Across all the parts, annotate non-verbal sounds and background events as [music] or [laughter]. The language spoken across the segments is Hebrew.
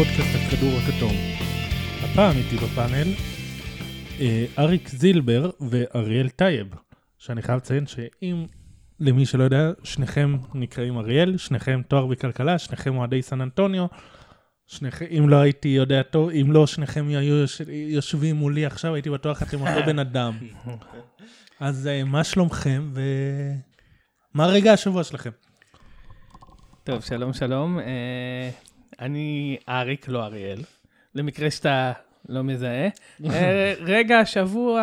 לפודקאסט הכדור הכתום. הפעם איתי בפאנל אה, אריק זילבר ואריאל טייב, שאני חייב לציין שאם למי שלא יודע, שניכם נקראים אריאל, שניכם תואר בכלכלה, שניכם אוהדי סן אנטוניו. שניכם, אם לא הייתי יודע טוב, אם לא שניכם היו יוש, יושבים מולי עכשיו, הייתי בטוח אתם אותו בן אדם. [laughs] אז אה, מה שלומכם ומה רגע השבוע שלכם? טוב, שלום, שלום. אני אריק, לא אריאל, למקרה שאתה לא מזהה. uh, [laughs] רגע השבוע...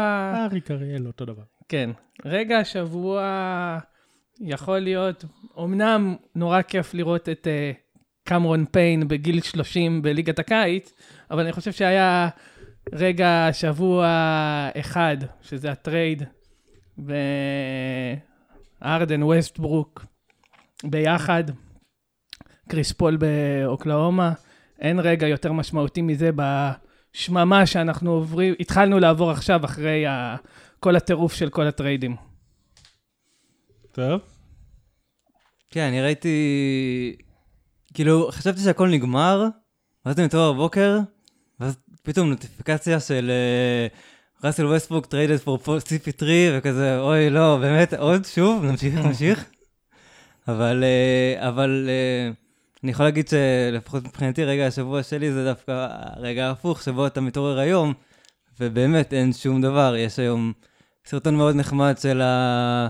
אריק אריאל, אותו דבר. כן, רגע השבוע יכול להיות, אמנם נורא כיף לראות את uh, קמרון פיין בגיל 30 בליגת הקיץ, אבל אני חושב שהיה רגע שבוע אחד, שזה הטרייד, והארדן ווסטברוק ביחד. קריס פול באוקלהומה. אין רגע יותר משמעותי מזה בשממה שאנחנו עוברים, התחלנו לעבור עכשיו אחרי ה, כל הטירוף של כל הטריידים. טוב. כן, אני ראיתי... כאילו, חשבתי שהכל נגמר, ואז אני מתעורר בבוקר, ואז פתאום נוטיפיקציה של ראסל ווסטברוק traded for CP3, וכזה, אוי, לא, באמת, עוד שוב, נמשיך, נמשיך. [laughs] אבל, אה, אבל... אני יכול להגיד שלפחות מבחינתי רגע השבוע שלי זה דווקא הרגע ההפוך, שבו אתה מתעורר היום, ובאמת אין שום דבר. יש היום סרטון מאוד נחמד של ה...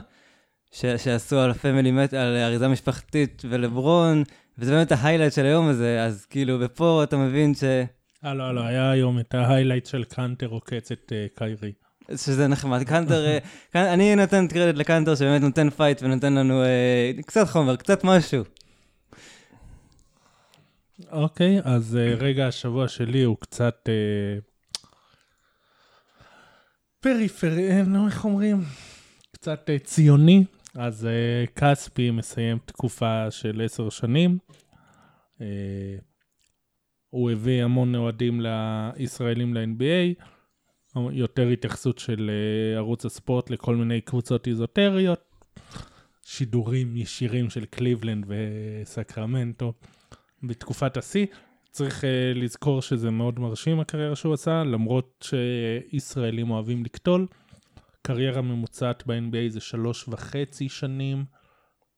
ש... שעשו על ה Family Matters, על אריזה משפחתית ולברון, וזה באמת ה highlight של היום הזה, אז כאילו, ופה אתה מבין ש... אה, לא, לא, היה היום את ה highlight של קאנטר עוקץ את אה, קיירי. שזה נחמד. קאנטר, אני נותן קרדיט לקאנטר שבאמת נותן fight ונותן לנו אה, קצת חומר, קצת משהו. אוקיי, אז אה, רגע השבוע שלי הוא קצת אה, פריפרי, נו, איך אומרים? קצת ציוני. אז כספי מסיים תקופה של עשר שנים. הוא הביא המון אוהדים לישראלים ל-NBA, יותר התייחסות של ערוץ הספורט לכל מיני קבוצות איזוטריות, שידורים ישירים של קליבלנד וסקרמנטו. בתקופת השיא. צריך uh, לזכור שזה מאוד מרשים הקריירה שהוא עשה, למרות שישראלים אוהבים לקטול. קריירה ממוצעת ב-NBA זה שלוש וחצי שנים,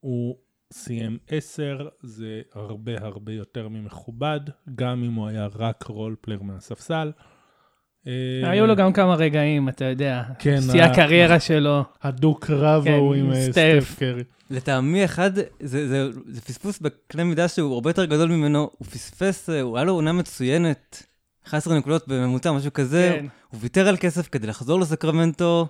הוא סיים עשר, זה הרבה הרבה יותר ממכובד, גם אם הוא היה רק רולפלר מהספסל. אה, היו לו גם כמה רגעים, אתה יודע, כן, שיא הקריירה שלו. הדוק רב כן, ההוא עם אה, סטף קרי. לטעמי אחד, זה, זה, זה זה פספוס בקנה מידה שהוא הרבה יותר גדול ממנו, הוא פספס, אה, הוא היה לו עונה מצוינת, 11 נקודות בממוצע, משהו כזה, כן. הוא ויתר על כסף כדי לחזור לסקרמנטו,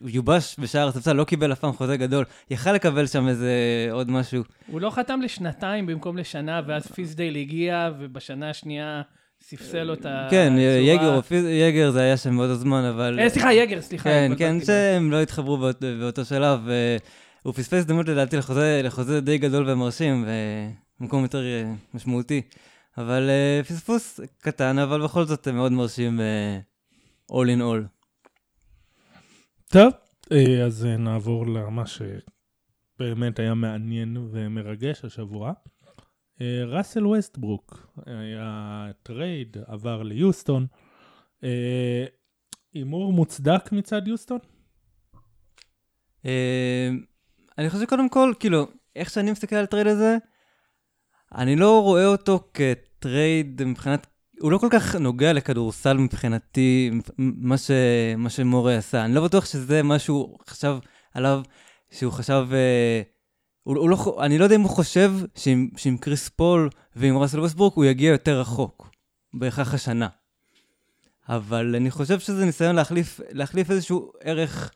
הוא יובש בשער הספסל, לא קיבל אף פעם חוזה גדול, יכל לקבל שם איזה עוד משהו. הוא לא חתם לשנתיים במקום לשנה, ואז פיסדייל הגיע, ובשנה השנייה... ספסל אותה. כן, יגר, יגר זה היה שם באותו זמן, אבל... אה, סליחה, יגר, סליחה. כן, כן, שהם לא התחברו באותו שלב. הוא פספס הזדמנות לדעתי לחוזה, לחוזה די גדול ומרשים, ומקום יותר אה, משמעותי. אבל uh, פספוס קטן, אבל בכל זאת מאוד מרשים all in all. טוב, אז נעבור למה שבאמת היה מעניין ומרגש השבוע. ראסל ווסטברוק היה טרייד, עבר ליוסטון. הימור מוצדק מצד יוסטון? אני חושב קודם כל, כאילו, איך שאני מסתכל על הטרייד הזה, אני לא רואה אותו כטרייד מבחינת, הוא לא כל כך נוגע לכדורסל מבחינתי, מה, ש, מה שמורה עשה. אני לא בטוח שזה מה שהוא חשב עליו, שהוא חשב... אה, הוא, הוא לא, אני לא יודע אם הוא חושב שעם, שעם קריס פול ועם ראסל וסטברוק הוא יגיע יותר רחוק, בהכרח השנה. אבל אני חושב שזה ניסיון להחליף, להחליף איזשהו ערך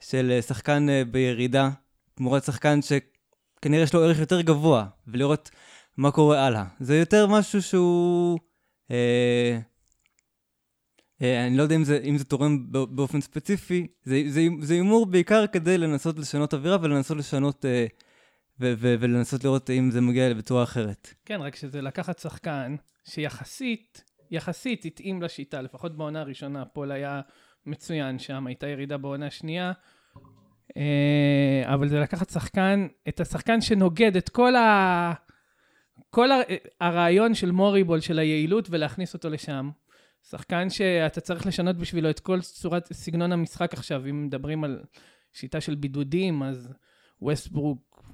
של אה, שחקן אה, בירידה, תמורת שחקן שכנראה יש לו ערך יותר גבוה, ולראות מה קורה הלאה. זה יותר משהו שהוא... אה, אה, אני לא יודע אם זה, אם זה תורם באופן ספציפי, זה הימור בעיקר כדי לנסות לשנות אווירה ולנסות לשנות... אה, ו- ו- ולנסות לראות אם זה מגיע בצורה אחרת. כן, רק שזה לקחת שחקן שיחסית, יחסית התאים לשיטה, לפחות בעונה הראשונה, פול היה מצוין שם, הייתה ירידה בעונה השנייה, אה, אבל זה לקחת שחקן, את השחקן שנוגד את כל, ה... כל הרעיון של מוריבול, של היעילות, ולהכניס אותו לשם. שחקן שאתה צריך לשנות בשבילו את כל צורת, סגנון המשחק עכשיו, אם מדברים על שיטה של בידודים, אז ווסטברוק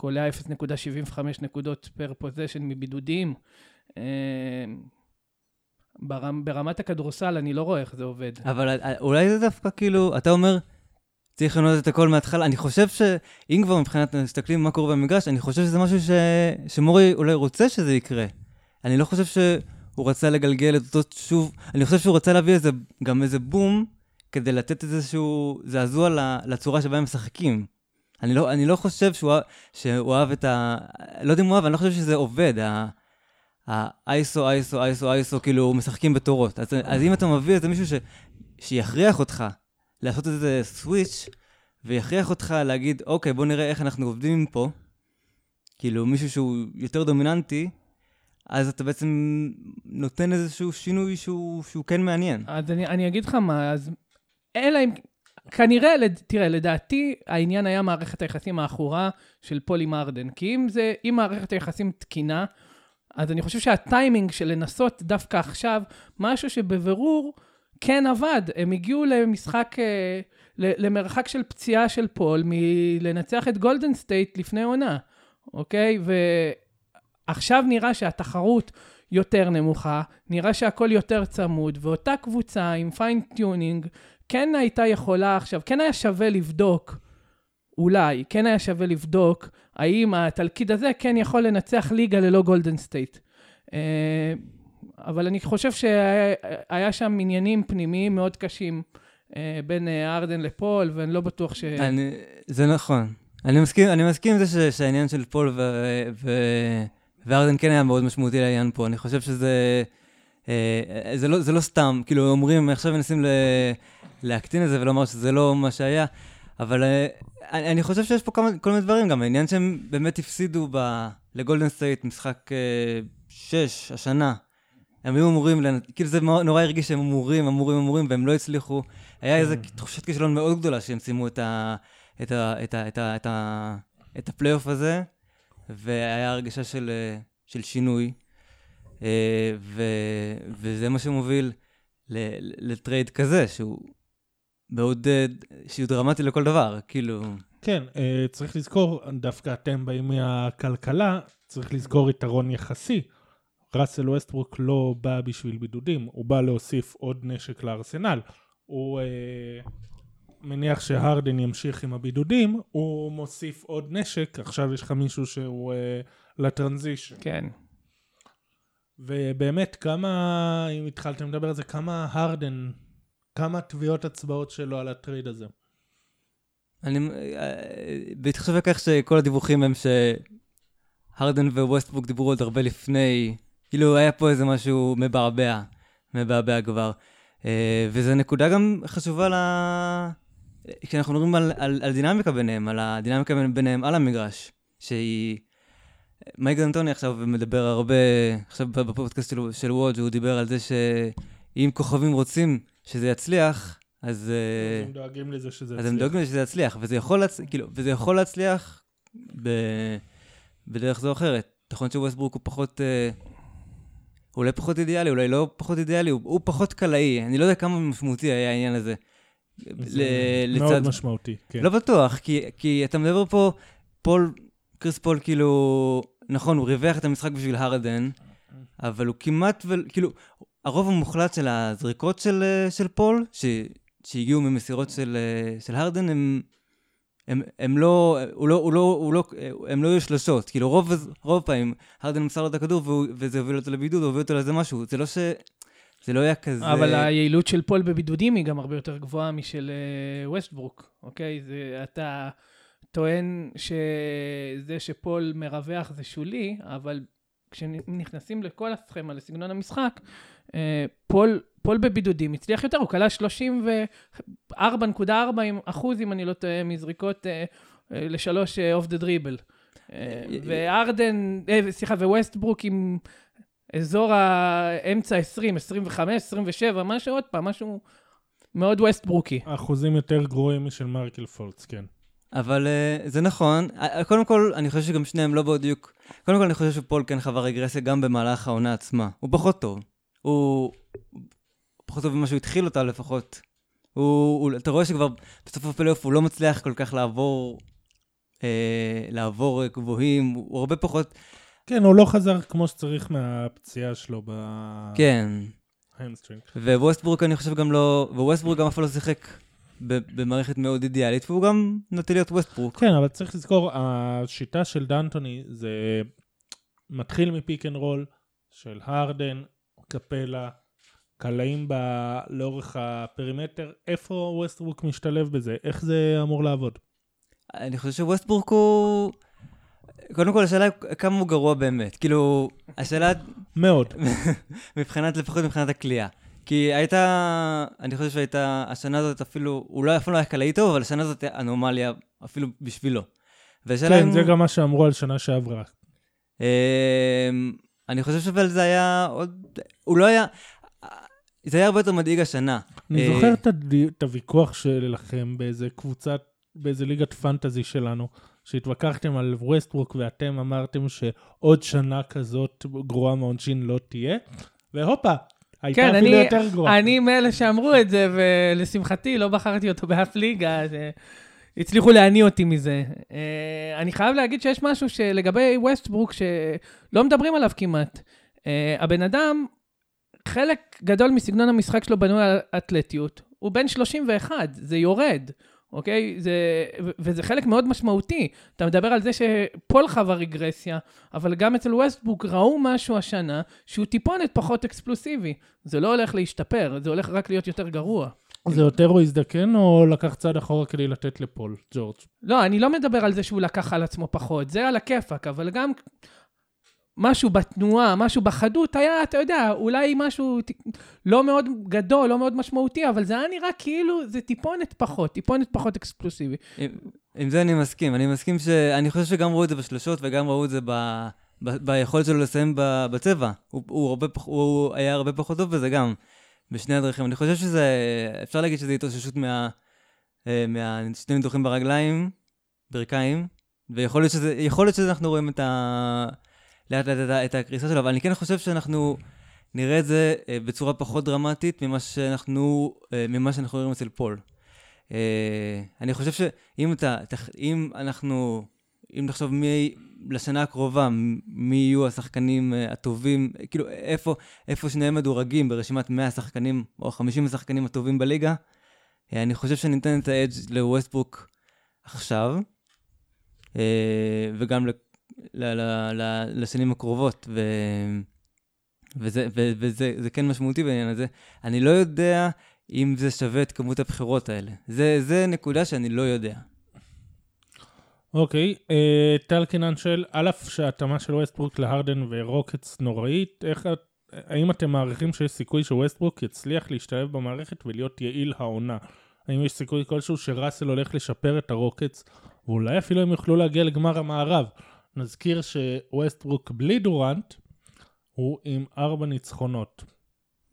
קולע 0.75 נקודות per possession מבידודים. אה, ברמ, ברמת הכדורסל אני לא רואה איך זה עובד. אבל אולי זה דווקא כאילו, אתה אומר, צריך לבנות את הכל מההתחלה. אני חושב שאם כבר מבחינת מסתכלים מה קורה במגרש, אני חושב שזה משהו ש... שמורי אולי רוצה שזה יקרה. אני לא חושב שהוא רצה לגלגל את אותו שוב, אני חושב שהוא רצה להביא איזה, גם איזה בום, כדי לתת איזשהו זעזוע לצורה שבה הם משחקים. אני לא, אני לא חושב שהוא, שהוא אהב את ה... לא יודע אם הוא אהב, אני לא חושב שזה עובד. האייסו, אייסו, אייסו, אייסו, כאילו, משחקים בתורות. אז, אז אם אתה מביא איזה מישהו ש, שיכריח אותך לעשות איזה סוויץ', ויכריח אותך להגיד, אוקיי, בוא נראה איך אנחנו עובדים פה, כאילו, מישהו שהוא יותר דומיננטי, אז אתה בעצם נותן איזשהו שינוי שהוא, שהוא כן מעניין. אז אני, אני אגיד לך מה, אז אלא אם... כנראה, תראה, לדעתי העניין היה מערכת היחסים העכורה של פול עם ארדן. כי אם זה, אם מערכת היחסים תקינה, אז אני חושב שהטיימינג של לנסות דווקא עכשיו, משהו שבבירור כן עבד. הם הגיעו למשחק, אה, למרחק של פציעה של פול מלנצח את גולדן סטייט לפני עונה, אוקיי? ועכשיו נראה שהתחרות יותר נמוכה, נראה שהכל יותר צמוד, ואותה קבוצה עם fine tuning כן הייתה יכולה עכשיו, כן היה שווה לבדוק, אולי, כן היה שווה לבדוק האם התלכיד הזה כן יכול לנצח ליגה ללא גולדן סטייט. אה, אבל אני חושב שהיה שם עניינים פנימיים מאוד קשים אה, בין אה, ארדן לפול, ואני לא בטוח ש... אני, זה נכון. אני מסכים, אני מסכים עם זה ש, שהעניין של פול ו, ו, וארדן כן היה מאוד משמעותי לעניין פה. אני חושב שזה... אה, זה, לא, זה לא סתם, כאילו אומרים, עכשיו מנסים ל, להקטין את זה ולומר שזה לא מה שהיה, אבל אה, אני, אני חושב שיש פה כמה, כל מיני דברים, גם העניין שהם באמת הפסידו ב, לגולדן סטייט משחק אה, 6 השנה. הם היו אמורים, כאילו זה נורא הרגיש שהם אמורים, אמורים, אמורים, והם לא הצליחו. היה איזו תחושת כישלון מאוד גדולה שהם סיימו את ה... את ה... את ה... את ה... את ה... את הפלייאוף הזה, והיה הרגשה של, אה, של שינוי, אה, ו... וזה מה שמוביל. לטרייד כזה, שהוא מאוד, אה, שהוא דרמטי לכל דבר, כאילו... כן, אה, צריך לזכור, דווקא אתם באים מהכלכלה, צריך לזכור יתרון יחסי. ראסל ווסטברוק לא בא בשביל בידודים, הוא בא להוסיף עוד נשק לארסנל. הוא אה, מניח שהרדן ימשיך עם הבידודים, הוא מוסיף עוד נשק, עכשיו יש לך מישהו שהוא אה, לטרנזישן. כן. ובאמת, כמה, אם התחלתם לדבר על זה, כמה הרדן, כמה טביעות אצבעות שלו על הטרייד הזה. אני... אה, בהתחשב בכך שכל הדיווחים הם שהרדן וווסטברוק דיברו עוד הרבה לפני, כאילו היה פה איזה משהו מבעבע, מבעבע כבר. אה, וזו נקודה גם חשובה ל... כשאנחנו מדברים על, על, על דינמיקה ביניהם, על הדינמיקה ביניהם על המגרש, שהיא... מייק ד'אנטוני עכשיו מדבר הרבה, עכשיו בפודקאסט של, של וודג' הוא דיבר על זה שאם כוכבים רוצים שזה יצליח, אז... אה, הם דואגים לזה שזה אז הם דואגים שזה יצליח, וזה יכול, להצ... כאילו, וזה יכול להצליח ב... בדרך זו או אחרת. נכון שווסטברוק הוא פחות... אה... אולי פחות אידיאלי, אולי לא פחות אידיאלי, הוא, הוא פחות קלעי. אני לא יודע כמה משמעותי היה העניין הזה. זה ל- מאוד לצד- משמעותי, כן. לא בטוח, כי, כי אתה מדבר פה, פול, קריס פול כאילו, נכון, הוא ריווח את המשחק בשביל הרדן, אבל הוא כמעט, ו... כאילו, הרוב המוחלט של הזריקות של, אה, של פול, ש, שהגיעו ממסירות של, אה, של הרדן, הם, הם, הם לא, הוא לא, הוא לא, הוא לא, הם לא היו שלושות. כאילו, רוב, רוב פעמים, הרדן מסר לו את הכדור והוא, וזה הוביל אותו לבידוד, הוביל אותו לאיזה משהו. זה לא ש... זה לא היה כזה... אבל היעילות של פול בבידודים היא גם הרבה יותר גבוהה משל אה, ווסטברוק, אוקיי? זה, אתה טוען שזה שפול מרווח זה שולי, אבל כשנכנסים לכל הסכמה, לסגנון המשחק, אה, פול, פול בבידודים הצליח יותר, הוא כלל 34.4 אחוז, אם אני לא טועה, מזריקות אה, אה, לשלוש off the dribble. והרדן, סליחה, וווסטברוק עם אזור האמצע 20, 25, 27, משהו, עוד פעם, משהו מאוד ווסטברוקי. אחוזים יותר גרועים משל מרקל פולץ, כן. אבל uh, זה נכון. Uh, קודם כל, אני חושב שגם שניהם לא בדיוק... קודם כל, אני חושב שפול כן חווה רגרסיה גם במהלך העונה עצמה. הוא פחות טוב. הוא פחות טוב ממה שהוא התחיל אותה לפחות. הוא, הוא, אתה רואה שכבר בסוף הפלייאוף הוא לא מצליח כל כך לעבור, אה, לעבור גבוהים, הוא, הוא הרבה פחות... כן, הוא לא חזר כמו שצריך מהפציעה שלו ב... כן. Hamstring. וווסטברוק אני חושב גם לא... וווסטברוק גם אף פעם לא שיחק במערכת מאוד אידיאלית, והוא גם נוטה להיות ווסטברוק. כן, אבל צריך לזכור, השיטה של דנטוני זה מתחיל מ pick and roll של הרדן, קפלה, קלעים ב... לאורך ה perimeter, איפה ווסטברוק משתלב בזה? איך זה אמור לעבוד? אני חושב שווסטברוק הוא... קודם כל, השאלה כמה הוא גרוע באמת. כאילו, השאלה... מאוד. [laughs] מבחינת, לפחות מבחינת הכלייה. כי הייתה, אני חושב שהייתה, השנה הזאת אפילו, הוא לא אפילו לא היה קלעי טוב, אבל השנה הזאת אנומליה אפילו בשבילו. כן, זה גם מה שאמרו על שנה שעברה. אמ, אני חושב שאבל זה היה עוד, הוא לא היה, זה היה הרבה יותר מדאיג השנה. אני זוכר את הוויכוח שלכם באיזה קבוצת, באיזה ליגת פנטזי שלנו, שהתווכחתם על ווסטברוק ואתם אמרתם שעוד שנה כזאת גרועה מעונשין לא תהיה, והופה, הייתה כן, אפילו אני, יותר גרועה. אני מאלה שאמרו את זה, ולשמחתי לא בחרתי אותו באף ליגה. הצליחו להניא אותי מזה. Uh, אני חייב להגיד שיש משהו שלגבי ווסטברוק שלא מדברים עליו כמעט. Uh, הבן אדם, חלק גדול מסגנון המשחק שלו בנוי על אתלטיות. הוא בן 31, זה יורד, אוקיי? זה, וזה חלק מאוד משמעותי. אתה מדבר על זה שפול חווה רגרסיה, אבל גם אצל ווסטבוק ראו משהו השנה שהוא טיפונת פחות אקספלוסיבי. זה לא הולך להשתפר, זה הולך רק להיות יותר גרוע. זה יותר הוא הזדקן, או לקח צעד אחורה כדי לתת לפול, ג'ורג'? לא, אני לא מדבר על זה שהוא לקח על עצמו פחות, זה על הכיפאק, אבל גם משהו בתנועה, משהו בחדות, היה, אתה יודע, אולי משהו לא מאוד גדול, לא מאוד משמעותי, אבל זה היה נראה כאילו זה טיפונת פחות, טיפונת פחות אקספלוסיבי. עם, עם זה אני מסכים, אני מסכים ש... אני חושב שגם ראו את זה בשלשות וגם ראו את זה ב... ב... ביכולת שלו לסיים בצבע. הוא, הוא, הרבה, הוא היה הרבה פחות טוב בזה גם. בשני הדרכים. אני חושב שזה, אפשר להגיד שזה התאוששות מה... אה, מהשני ניתוחים ברגליים, ברכיים, ויכול להיות שזה, יכול להיות שאנחנו רואים את ה... לאט לאט את, הקריסה שלו, אבל אני כן חושב שאנחנו נראה את זה אה, בצורה פחות דרמטית ממה שאנחנו, אה, ממה שאנחנו רואים אצל פול. אני חושב שאם אתה, אם אנחנו, אם נחשוב מי, לשנה הקרובה, מי יהיו השחקנים אה, הטובים, כאילו, איפה, איפה שניהם מדורגים ברשימת 100 השחקנים או 50 השחקנים הטובים בליגה, אה, אני חושב שניתן את האדג' לווסטבוק עכשיו, אה, וגם ל, ל, ל, לשנים הקרובות, ו, וזה, ו, וזה זה כן משמעותי בעניין הזה. אני לא יודע אם זה שווה את כמות הבחירות האלה. זה, זה נקודה שאני לא יודע. אוקיי, אה, טל קינן שואל, על אף שההתאמה של ווסטברוק להרדן ורוקטס נוראית, איך, האם אתם מעריכים שיש סיכוי שווסטברוק יצליח להשתלב במערכת ולהיות יעיל העונה? האם יש סיכוי כלשהו שראסל הולך לשפר את הרוקטס, ואולי אפילו הם יוכלו להגיע לגמר המערב? נזכיר שווסטברוק בלי דורנט, הוא עם ארבע ניצחונות,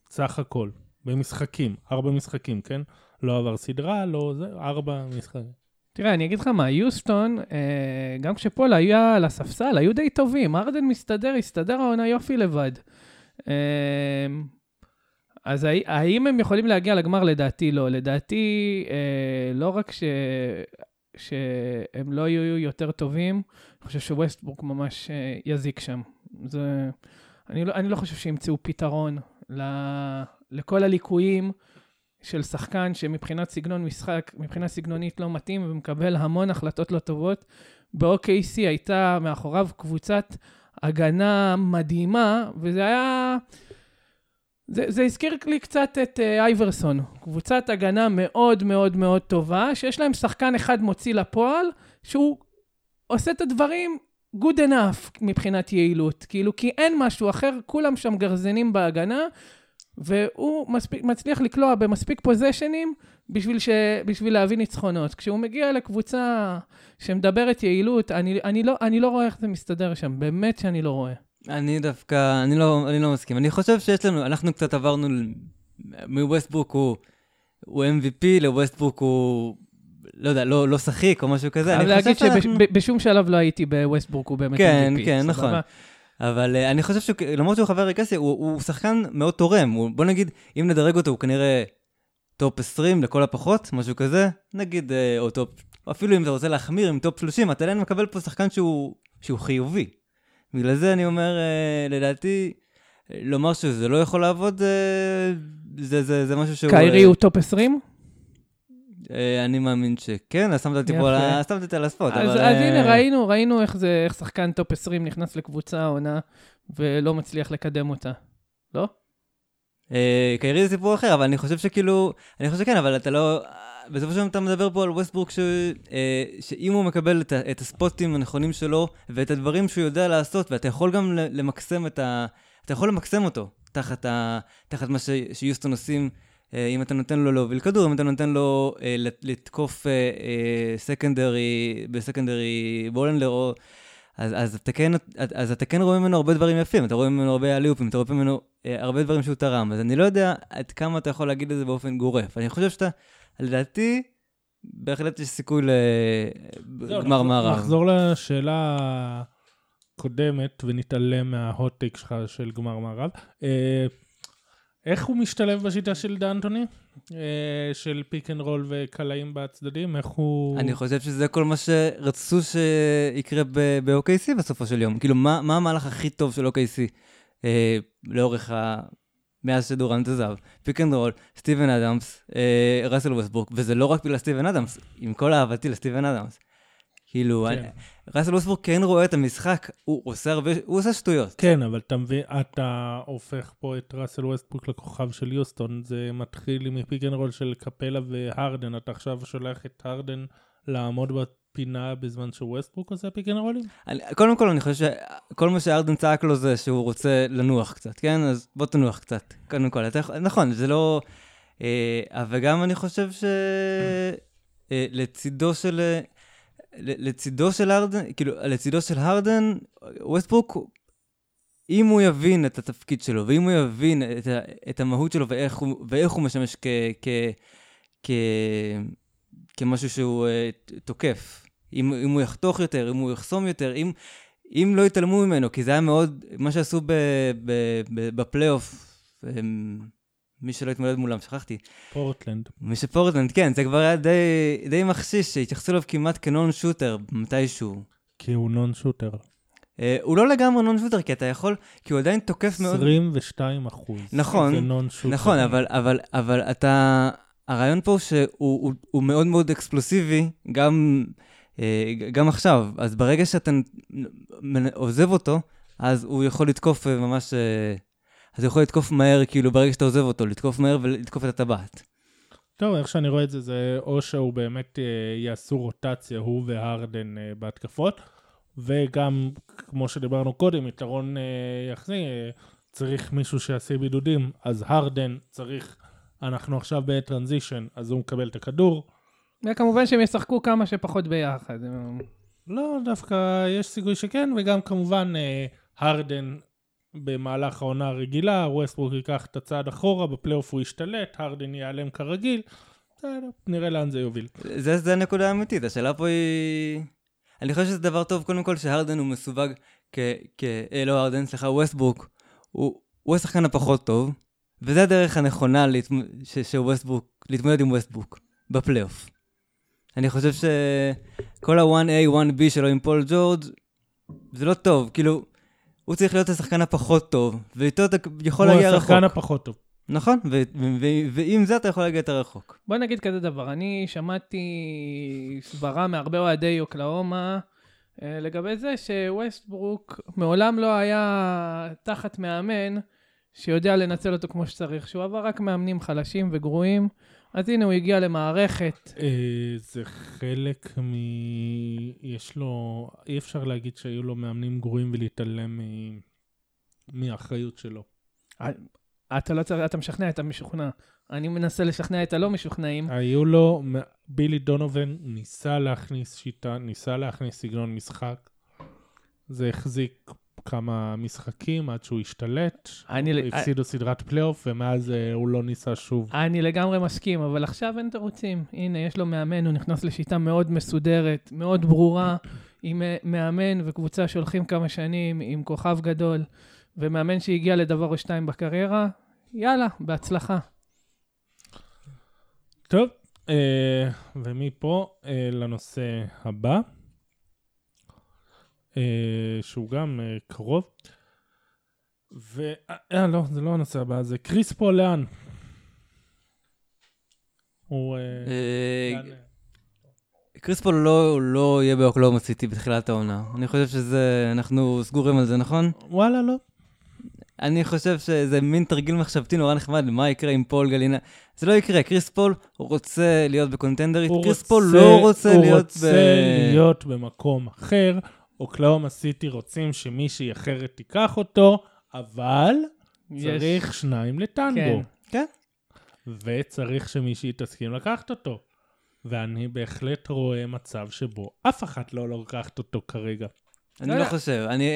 סך הכל, במשחקים, ארבע משחקים, כן? לא עבר סדרה, לא זה, ארבע משחקים. תראה, אני אגיד לך מה, יוסטון, אה, גם כשפול היה על הספסל, היו די טובים. ארדן מסתדר, הסתדר העונה יופי לבד. אה, אז האם הם יכולים להגיע לגמר? לדעתי לא. לדעתי, אה, לא רק ש... שהם לא יהיו יותר טובים, חושב שווסטבורק ממש אה, יזיק שם. זה... אני, לא, אני לא חושב שימצאו פתרון ל... לכל הליקויים. של שחקן שמבחינת סגנון משחק, מבחינה סגנונית לא מתאים ומקבל המון החלטות לא טובות. ב-OKC הייתה מאחוריו קבוצת הגנה מדהימה, וזה היה... זה, זה הזכיר לי קצת את uh, אייברסון, קבוצת הגנה מאוד מאוד מאוד טובה, שיש להם שחקן אחד מוציא לפועל, שהוא עושה את הדברים good enough מבחינת יעילות, כאילו, כי אין משהו אחר, כולם שם גרזנים בהגנה, והוא מספיק, מצליח לקלוע במספיק פוזיישנים בשביל, ש, בשביל להביא ניצחונות. כשהוא מגיע לקבוצה שמדברת יעילות, אני, אני, לא, אני לא רואה איך זה מסתדר שם, באמת שאני לא רואה. אני דווקא, אני לא, אני לא מסכים. אני חושב שיש לנו, אנחנו קצת עברנו מווסטבורק הוא, הוא MVP, לווסטבורק הוא לא יודע, לא לא שחיק או משהו כזה. אני להגיד חושב שאנחנו- שבשום שלב לא הייתי בווסטבורק, הוא באמת כן, MVP, כן, סבבה? נכון. אבל uh, אני חושב שלמרות שהוא חבר רגסי, הוא, הוא שחקן מאוד תורם. הוא, בוא נגיד, אם נדרג אותו, הוא כנראה Top 20 לכל הפחות, משהו כזה. נגיד, uh, או top, אפילו אם אתה רוצה להחמיר עם top 30, אתה עדיין מקבל פה שחקן שהוא, שהוא חיובי. בגלל זה אני אומר, uh, לדעתי, לומר שזה לא יכול לעבוד, uh, זה, זה, זה משהו שהוא... קיירי הוא Top 20? אה, אני מאמין שכן, אז שמת אותי פה, שמת אותי על ה spot. אז אז אה, הנה, ראינו, ראינו איך זה, איך שחקן top 20 נכנס לקבוצה העונה, ולא מצליח לקדם אותה. לא? אה, קיירי זה סיפור אחר, אבל אני חושב שכאילו, אני חושב שכן, אבל אתה לא... בסופו של דבר אתה מדבר פה על ווסטברוק, ש... שאם הוא מקבל את. את הספוטים הנכונים שלו, ואת הדברים שהוא יודע לעשות, ואתה יכול גם למקסם את ה... אתה יכול למקסם אותו, תחת, ה... תחת מה ש... שיוסטון עושים, אם אתה נותן לו להוביל כדור, אם אתה נותן לו אה, לת- לתקוף אה, אה, סקנדרי, בסקנדרי בולנדר, או... אז, אז, אתה כן, אז אתה כן רואה ממנו הרבה דברים יפים, אתה רואה ממנו הרבה אליופים, אתה רואה ממנו אה, הרבה דברים שהוא תרם, אז אני לא יודע עד כמה אתה יכול להגיד את זה באופן גורף. אני חושב שאתה, לדעתי, בהחלט יש סיכוי לגמר מערב. נחזור לשאלה הקודמת ונתעלם מה hot take שלך של גמר מערב. איך הוא משתלב בשיטה של דאנטוני? אה, של pick and roll וקלעים בצדדים? איך הוא... אני חושב שזה כל מה שרצו שיקרה ב-OKC בסופו של יום. כאילו, מה, מה המהלך הכי טוב של OKC אה, לאורך ה... מאז שדורנט עזב? Pick and roll, סטיבן אדמס, אה, ראסל ווסטברוק, וזה לא רק בגלל סטיבן אדמס, עם כל אהבתי לסטיבן אדמס. כאילו, כן. אני- ראסל ווסטברוק כן רואה את המשחק, הוא עושה הרבה, הוא עושה שטויות. כן, אבל אתה מבין, אתה הופך פה את ראסל ווסטברוק לכוכב של יוסטון, זה מתחיל עם pick and roll של קפלה והרדן, אתה עכשיו שולח את הרדן לעמוד בפינה בזמן שווסטברוק עושה pick and roll ים? קודם כל, אני חושב שכל מה שהרדן צעק לו זה שהוא רוצה לנוח קצת, כן? אז בוא תנוח קצת. קודם כל, אתה נכון, זה לא... אה, וגם אני חושב שלצידו של... אה, לצידו של הרדן, כאילו, לצידו של הרדן, ווסטברוק, אם הוא יבין את התפקיד שלו, ואם הוא יבין את, את המהות שלו ואיך הוא, ואיך הוא משמש כ, כ, כ, כמשהו שהוא ת- תוקף, אם, אם הוא יחתוך יותר, אם הוא יחסום יותר, אם, אם לא יתעלמו ממנו, כי זה היה מאוד, מה שעשו בפלייאוף, מי שלא התמודד מולם, שכחתי, פורטלנד. מי שפורטלנד, כן, זה כבר היה די, די מחשיש, שהתייחסו אליו כמעט כנון שוטר מתישהו. כי הוא נון שוטר. אה, הוא לא לגמרי נון שוטר, כי אתה יכול, כי הוא עדיין תוקף מאוד... 22 אחוז. נכון, זה נון שוטר. נכון, אבל, אבל, אבל אתה... הרעיון פה הוא שהוא הוא, הוא מאוד מאוד אקספלוסיבי, גם, אה, גם עכשיו. אז ברגע שאתה עוזב אותו, אז הוא יכול לתקוף אה, ממש... אה, אז הוא יכול לתקוף מהר, כאילו, ברגע שאתה עוזב אותו, לתקוף מהר ולתקוף את הטבעת. טוב, איך שאני רואה את זה, זה או שהוא באמת אה, יעשו רוטציה, הוא והרדן אה, בהתקפות, וגם, כמו שדיברנו קודם, יתרון אה, יחסי, צריך מישהו שיעשה בידודים, אז הרדן צריך, אנחנו עכשיו בטרנזישן, אז הוא מקבל את הכדור. וכמובן שהם ישחקו כמה שפחות ביחד. לא, דווקא יש סיכוי שכן, וגם כמובן הרדן במהלך העונה הרגילה, ווסטברוק ייקח את הצעד אחורה, בפלייאוף הוא ישתלט, הרדן ייעלם כרגיל, בסדר, נראה לאן זה יוביל. זה, זה הנקודה האמיתית, השאלה פה היא... אני חושב שזה דבר טוב, קודם כל, שהרדן הוא מסווג כ... כ... אה, לא הרדן, סליחה, ווסטברוק. הוא, הוא השחקן הפחות טוב, וזה הדרך הנכונה להתמ... ש... להתמודד עם ווסטברוק, בפלייאוף. אני חושב שכל ה-1A, 1B שלו עם פול ג'ורג' זה לא טוב, כאילו, הוא צריך להיות השחקן הפחות טוב, ואיתו אתה יכול להגיע הכי רחוק. השחקן הפחות טוב. נכון, ו- ו- ו- ועם זה אתה יכול להגיע יותר רחוק. בוא נגיד כזה דבר, אני שמעתי סברה מהרבה אוהדי אוקלאומה אה, לגבי זה שווסטברוק מעולם לא היה תחת מאמן שיודע לנצל אותו כמו שצריך, שהוא עבר רק מאמנים חלשים וגרועים, אז הנה הוא הגיע למערכת. אה, זה חלק מ... יש לו... אי אפשר להגיד שהיו לו מאמנים גרועים ולהתעלם מ... מהאחריות שלו. אתה לא צריך, אתה משכנע את המשוכנע. אני מנסה לשכנע את הלא משוכנעים. היו לו... בילי דונובן ניסה להכניס שיטה, ניסה להכניס סגנון משחק. זה החזיק כמה משחקים עד שהוא השתלט. אני, הפסידו סדרת פלייאוף, ומאז אה, הוא לא ניסה שוב. אני לגמרי מסכים, אבל עכשיו אין תירוצים. הנה, יש לו מאמן, הוא נכנס לשיטה מאוד מסודרת, מאוד ברורה, עם אה, מאמן וקבוצה שהולכים כמה שנים, עם כוכב גדול, ומאמן שהגיע לדבר או שתיים בקריירה, יאללה, בהצלחה. טוב, אה, ומפה אה, לנושא הבא, אה, שהוא גם אה, קרוב. ו... אה, לא, זה לא הנושא הבא, זה קריס פול לאן. הוא... אה, אה, אה, קריס פול לא, לא יהיה באוקלהומה סיטי בתחילת העונה. אני חושב שזה, אנחנו סגורים על זה, נכון? וואלה, לא. אני חושב שזה מין תרגיל מחשבתי נורא נחמד, מה יקרה עם פול גלינארי. זה לא יקרה, קריס פול רוצה להיות ב contender ית, הוא קריס רוצה- פול לא רוצה הוא להיות רוצה להיות במקום אחר. אוקלהומה סיטי רוצים שמישהי אחרת תיקח אותו, אבל יש- צריך שניים לטנגו. כן. כן. וצריך שמישהי תסכים לקחת אותו. ואני בהחלט רואה מצב שבו אף אחת לא לוקחת אותו כרגע. אני לא. חושב, אני,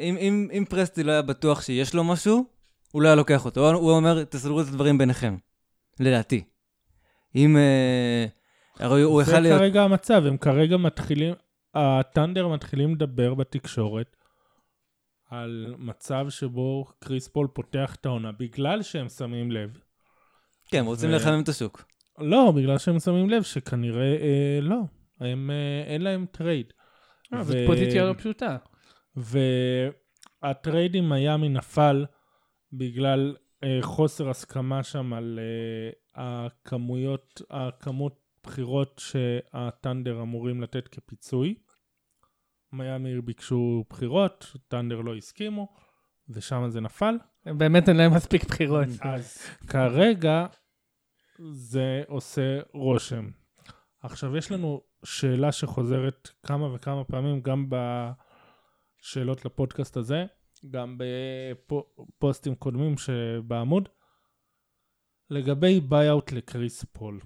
אם, אם, אם פרסטי לא היה בטוח שיש לו משהו, הוא לא היה לוקח אותו. הוא אומר, תסדרו את הדברים ביניכם. לדעתי. אם... אה, הרי הוא זה יכל להיות... כרגע המצב, הם כרגע מתחילים, הטנדר מתחילים לדבר בתקשורת על מצב שבו קריס פול פותח את העונה, בגלל שהם שמים לב. כן, רוצים ו- לחמם את השוק. לא, בגלל שהם שמים לב שכנראה אה, לא, הם, אה, אין להם trade. אה, זאת ו- פוזיציה לא פשוטה. וה trade עם מיאמי נפל בגלל אה, חוסר הסכמה שם על אה, הכמויות, הכמות בחירות שהת'אנדר אמורים לתת כפיצוי. מיאמי ביקשו בחירות, ת'אנדר לא הסכימו, ושם זה נפל. באמת אין להם מספיק בחירות. [laughs] אז כרגע זה עושה רושם. עכשיו, יש לנו שאלה שחוזרת כמה וכמה פעמים, גם בשאלות לפודקאסט הזה, גם בפוסטים קודמים שבעמוד, לגבי buyout לקריס פול.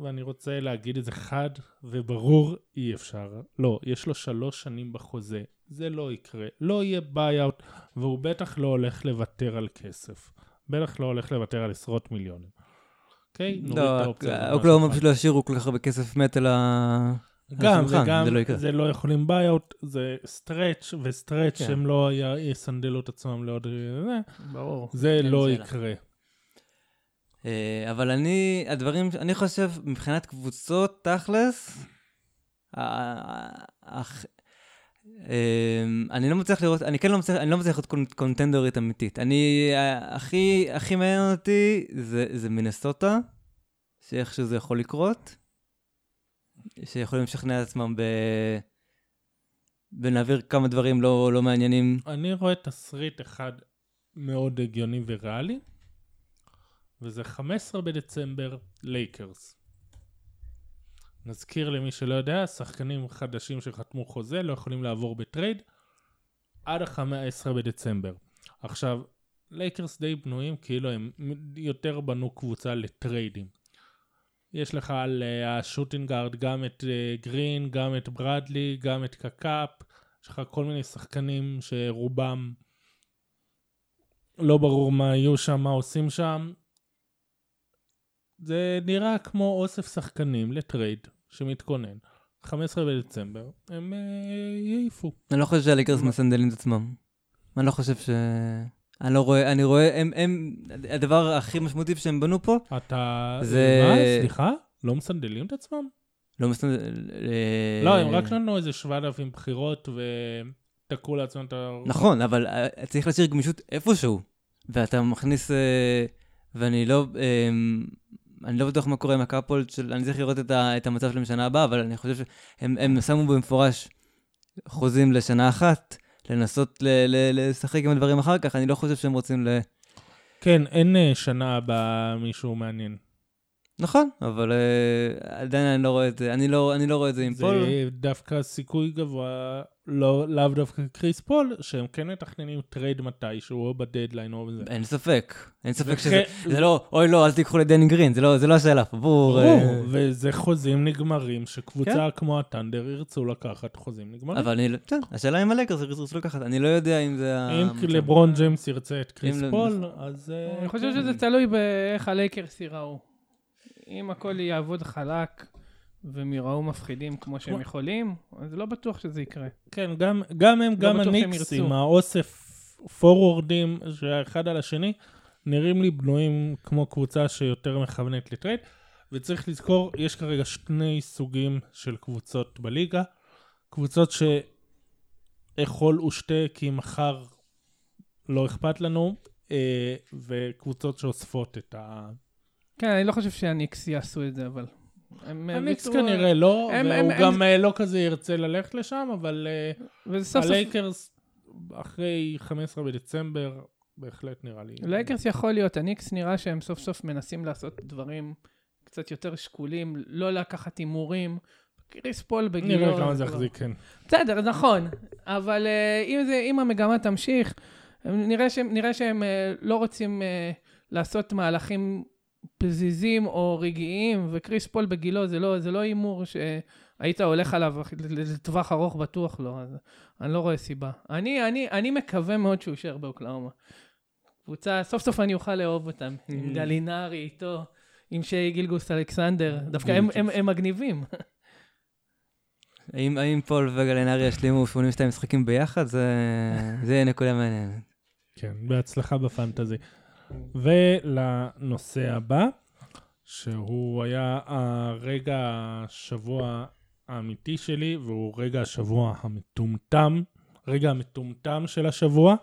ואני רוצה להגיד את זה חד וברור, אי אפשר. לא, יש לו שלוש שנים בחוזה, זה לא יקרה. לא יהיה buyout, והוא בטח לא הולך לוותר על כסף. בטח לא הולך לוותר על עשרות מיליונים. אוקיי? נוריד את לא, האופציה הזאת אוקלהומה. פשוט לא ישאירו כל כך הרבה כסף מת על ה... גם וגם, זה לא יקרה. זה לא יכולים buyout, זה stretch ו stretch כן. שהם לא יסנדלו את עצמם לעוד... זה, ברור. זה לא. יקרה. אה, אבל אני, הדברים, אני חושב, מבחינת קבוצות, תכלס, ה- ה- הח- אה, אני לא מצליח לראות, אני כן לא מצליח, אני לא מצליח להיות קונ- קונטנדרית אמיתית. אני, אה, הכי, הכי מעניין אותי זה, זה מינסוטה, שאיכשהו זה יכול לקרות, שיכולים לשכנע את עצמם ב... ונעביר כמה דברים לא, לא מעניינים. אני רואה תסריט אחד מאוד הגיוני וריאלי, וזה 15 בדצמבר, לייקרס. נזכיר למי שלא יודע, שחקנים חדשים שחתמו חוזה לא יכולים לעבור בטרייד עד ה-15 בדצמבר. עכשיו, לייקרס די בנויים כאילו הם יותר בנו קבוצה לטריידים. יש לך על uh, ה shooting guard גם את uh, גרין, גם את ברדלי, גם את KCP, יש לך כל מיני שחקנים שרובם לא ברור מה יהיו שם, מה עושים שם. זה נראה כמו אוסף שחקנים לטרייד שמתכונן. 15 בדצמבר, הם uh, יעיפו. אני לא חושב שהליקרס מסנדלים את עצמם. אני לא חושב ש... אני לא רואה, אני רואה, הם, הם, הדבר הכי משמעותי שהם בנו פה, אתה... זה- מה? סליחה? לא מסנדלים את עצמם? לא מסנדל... לא, הם רק נתנו איזה 7,000 בחירות ותקעו לעצמם את ה... נכון, אבל אה, צריך להשאיר גמישות איפשהו. ואתה מכניס... אה, ואני לא... אני לא בטוח מה קורה עם ה cap hold של... אני צריך לראות את, ה, את המצב שלהם בשנה הבאה, אבל אני חושב שהם הם שמו במפורש חוזים לשנה אחת, לנסות ל, ל, לשחק עם הדברים אחר כך, אני לא חושב שהם רוצים ל... כן, אין אה, שנה הבאה מישהו מעניין. נכון, אבל אה, עדיין אני לא רואה את זה, אני לא, אני לא רואה את זה עם זה פול. דווקא סיכוי גבוה לא, לאו דווקא קריס פול, שהם כן מתכננים טרייד מתישהו, או בדדליין או בזה. אין ספק, אין ספק שזה, זה לא, אוי לא, אל תיקחו לדני גרין, זה לא, זה לא השאלה, ברור. אה, ברור, וזה חוזים נגמרים, שקבוצה כן. contender ירצו לקחת חוזים נגמרים. אבל אני, לא- בסדר, השאלה אם הלייקרס ירצו לקחת, אני לא יודע אם זה... אם המצב. לברון ג'יימס ירצה את קריס לא- פול, אז... אה, אני חושב כן. שזה תלוי באיך הלייקרס ייראו. אם הכל יעבוד חלק והם ייראו מפחידים כמו שהם יכולים, אז לא בטוח שזה יקרה. כן, גם, גם הם, גם לא שהם הניקס. עם האוסף פורוורדים שהאחד על השני, נראים לי בנויים כמו קבוצה שיותר מכוונת לטרייד. וצריך לזכור, יש כרגע שני סוגים של קבוצות בליגה. קבוצות שאכול ושתה כי מחר לא אכפת לנו, אה, וקבוצות שאוספות את ה... כן, אני לא חושב שהניקס יעשו את זה, אבל... הניקס ויתרו- כנראה לא, הם- והוא הם- גם הם- אה, לא כזה ירצה ללכת לשם, אבל אה. הלייקרס אחרי 15 בדצמבר, בהחלט נראה לי. לייקרס יכול להיות, הניקס נראה שהם סוף סוף מנסים לעשות דברים קצת יותר שקולים, לא לקחת הימורים. קריס פול בגילו... נראה כמה זה יחזיק, כן. בסדר, נכון, אבל אם, זה, אם המגמה תמשיך, נראה שהם, נראה שהם לא רוצים לעשות מהלכים פזיזים או רגעיים, וקריס פול בגילו זה לא זה לא הימור שהיית הולך עליו לטווח ארוך בטוח לא, אז אני לא רואה סיבה. אני, אני, אני מקווה מאוד שהוא יישאר באוקלהומה. קבוצה, סוף סוף אני אוכל לאהוב אותם, עם גלינארי איתו, עם שי גילג'ס אלכסנדר, דווקא הם, הם, הם מגניבים. האם האם פול וגלינארי ישלימו 82 משחקים ביחד? זה זה יהיה נקודה מעניינת. כן, בהצלחה ב fantasy. ולנושא הבא, שהוא היה הרגע השבוע האמיתי שלי, והוא רגע השבוע המטומטם, רגע המטומטם של השבוע.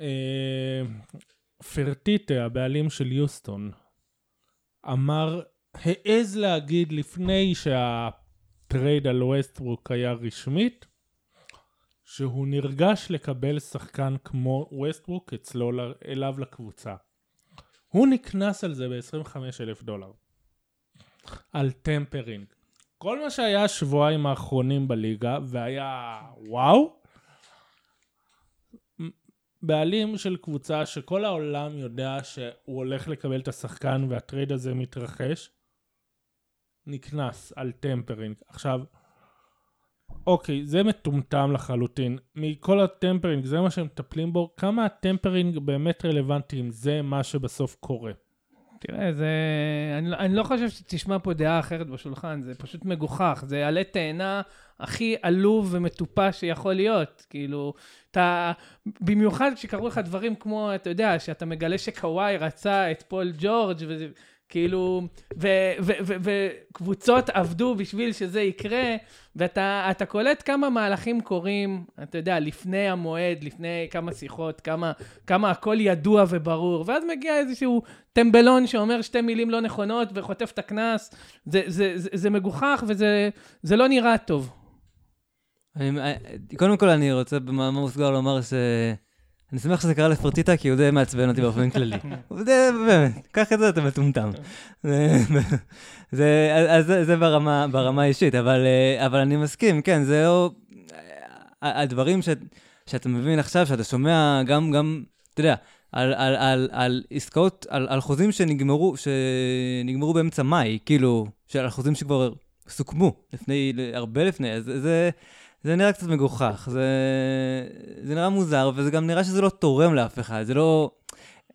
אה, פרטיטה, הבעלים של יוסטון, אמר, העז להגיד לפני שהטרייד על ווסטברוק היה רשמית, שהוא נרגש לקבל שחקן כמו ווסטברוק אצלו, אליו לקבוצה. הוא נקנס על זה ב-25 אלף דולר. על tampering. כל מה שהיה השבועיים האחרונים בליגה, והיה וואו, בעלים של קבוצה שכל העולם יודע שהוא הולך לקבל את השחקן והטרייד הזה מתרחש, נקנס על tampering. עכשיו, אוקיי, זה מטומטם לחלוטין. מכל ה tampering, זה מה שהם מטפלים בו, כמה ה tampering באמת רלוונטי אם זה מה שבסוף קורה. תראה, זה... אני, אני לא חושב שתשמע פה דעה אחרת בשולחן, זה פשוט מגוחך. זה עלה תאנה הכי עלוב ומטופש שיכול להיות. כאילו, אתה... במיוחד כשקרו לך דברים כמו, אתה יודע, שאתה מגלה שקוואי רצה את פול ג'ורג' וזה... כאילו, וקבוצות עבדו בשביל שזה יקרה, ואתה אתה קולט כמה מהלכים קורים, אתה יודע, לפני המועד, לפני כמה שיחות, כמה, כמה הכל ידוע וברור, ואז מגיע איזשהו טמבלון שאומר שתי מילים לא נכונות וחוטף את הקנס, זה, זה, זה, זה מגוחך וזה זה לא נראה טוב. אני- אה, קודם כל, אני רוצה במאמר מוסגר לומר ש... אני שמח שזה קרה לפרטיטה, כי הוא די מעצבן אותי באופן כללי. [laughs] די, באמת, קח את זה, אתה מטומטם. זה- זה, זה, זה ברמה, ברמה האישית, אבל, אה, אבל אני מסכים, כן, זה לא... הדברים ש, שאתה מבין עכשיו, שאתה שומע גם, גם, אתה יודע, על, על, על, על עסקאות, על, על חוזים שנגמרו, שנגמרו באמצע מאי, כאילו, על חוזים שכבר סוכמו, לפני, הרבה לפני, אז זה... זה נראה קצת מגוחך, זה, זה נראה מוזר, וזה גם נראה שזה לא תורם לאף אחד, זה לא...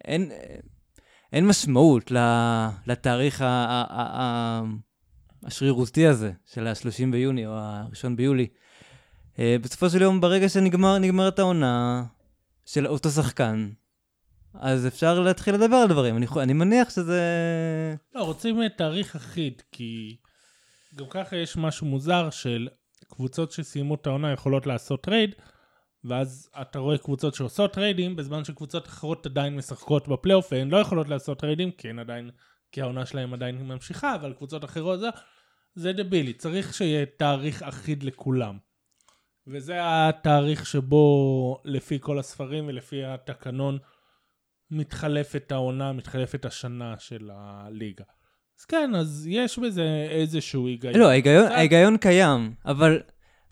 אין, אין משמעות לתאריך ה, ה, ה, ה, השרירותי הזה של ה-30 ביוני או ה-1 ביולי. אה, בסופו של יום, ברגע שנגמר, נגמרת העונה של אותו שחקן, אז אפשר להתחיל לדבר על דברים. אני, אני מניח שזה... לא, רוצים תאריך אחיד, כי גם ככה יש משהו מוזר של קבוצות שסיימו את העונה יכולות לעשות טרייד, ואז אתה רואה קבוצות שעושות טריידים, בזמן שקבוצות אחרות עדיין משחקות בפלייאוף, והן לא יכולות לעשות טריידים, כי הן עדיין, כי העונה שלהם עדיין ממשיכה, אבל קבוצות אחרות זה, זה דבילי, צריך שיהיה תאריך אחיד לכולם. וזה התאריך שבו לפי כל הספרים ולפי התקנון מתחלפת העונה, מתחלפת השנה של הליגה. אז כן, אז יש בזה איזשהו היגיון. לא, ההיגיון, קצת. ההיגיון קיים, אבל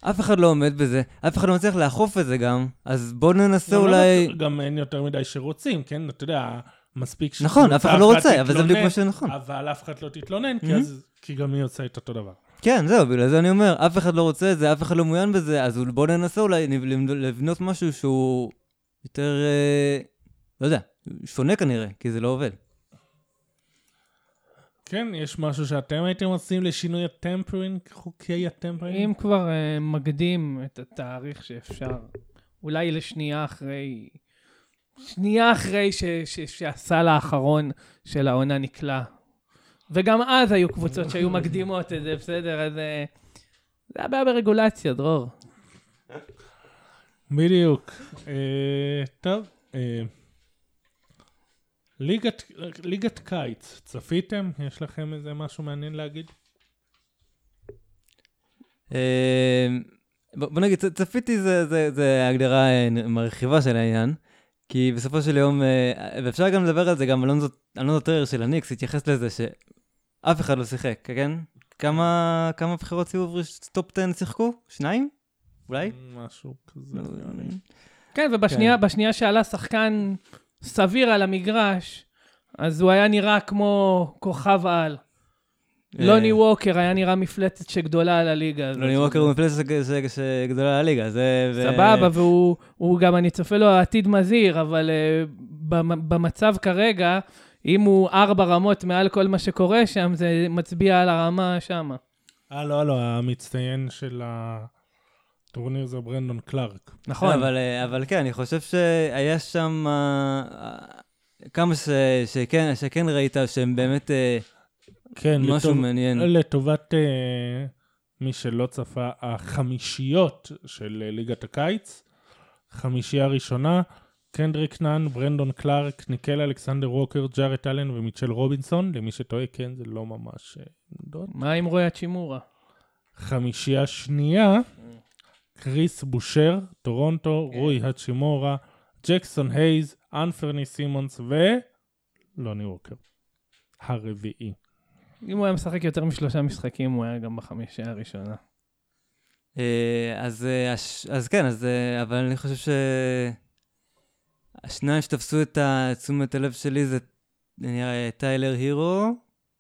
אף אחד לא עומד בזה, אף אחד לא מצליח לאכוף את זה גם, אז בואו ננסה לא אולי... בטוח- גם אין יותר מדי שרוצים, כן? אתה יודע, מספיק ש... נכון, אף אחד לא רוצה, אבל זה בדיוק מה תתלונן, שנכון. אבל אף אחד לא תתלונן, כי Mhm. אז- כי גם היא עושה את אותו דבר. כן, זהו, בגלל זה אני אומר, אף אחד לא רוצה את זה, אף אחד לא מעוין בזה, אז בואו ננסה אולי לבנות משהו שהוא יותר, אה, לא יודע, שונה כנראה, כי זה לא עובד. כן, יש משהו שאתם הייתם עושים לשינוי הטמפרינג, חוקי הטמפרינג? אם כבר uh, מקדים את התאריך שאפשר, אולי לשנייה אחרי, שנייה אחרי ש, ש, שהסל האחרון של העונה נקלע. וגם אז היו קבוצות שהיו [laughs] מקדימות את זה, בסדר? אז אה, זה הבעיה ברגולציה, דרור. בדיוק. אה, טוב. אה, ליגת, ליגת קיץ, צפיתם? יש לכם איזה משהו מעניין להגיד? אה, בוא נגיד, צפיתי זה, זה, זה הגדרה אה, מרחיבה של העניין, כי בסופו של יום, אה, ואפשר גם לדבר על זה, גם אלונזו טרר של הניקס התייחס לזה שאף אחד לא שיחק, כן? כמה, כמה בחירות סיבוב top 10 שיחקו? שניים? אולי? משהו כזה. לי. כן, ובשנייה בשנייה שעלה שחקן סביר על המגרש, אז הוא היה נראה כמו כוכב על. לוני ווקר היה נראה מפלצת שגדולה על הליגה. הזאת. לוני ווקר הוא מפלצת שגדולה לליגה, זה... ו- סבבה, והוא הוא גם, אני צופה לו עתיד מזהיר, אבל אה, במצב כרגע, אם הוא ארבע רמות מעל כל מה שקורה שם, זה מצביע על הרמה שמה. אה, לא, לא, המצטיין של הטורניר זה ברנדון קלארק. נכון. אבל, אה, אבל כן, אני חושב שהיה שם אה, אה, כמה ש, שכן, שכן ראית שהם באמת כן, משהו לטוב- מעניין. לטובת מי שלא צפה, החמישיות של ליגת הקיץ, חמישייה ראשונה, קנדריק נאן, ברנדון קלארק, ניקל אלכסנדר ווקר, ג'ארט אלן ומיצ'ל רובינסון, למי שטועה, כן, זה לא ממש. מה עם רוי האצ'ימורה? חמישייה שנייה, כריס בושה, טורונטו, רוי האצ'ימורה, ג'קסון הייז, אנפרני סימונס ולוני ווקר. הרביעי. אם הוא היה משחק יותר משלושה משחקים, הוא היה גם בחמישייה הראשונה. אה, אז, אה, אז כן, אז, אה, אבל אני חושב ש... השניים שתפסו את תשומת הלב שלי זה נראה טיילר הירו.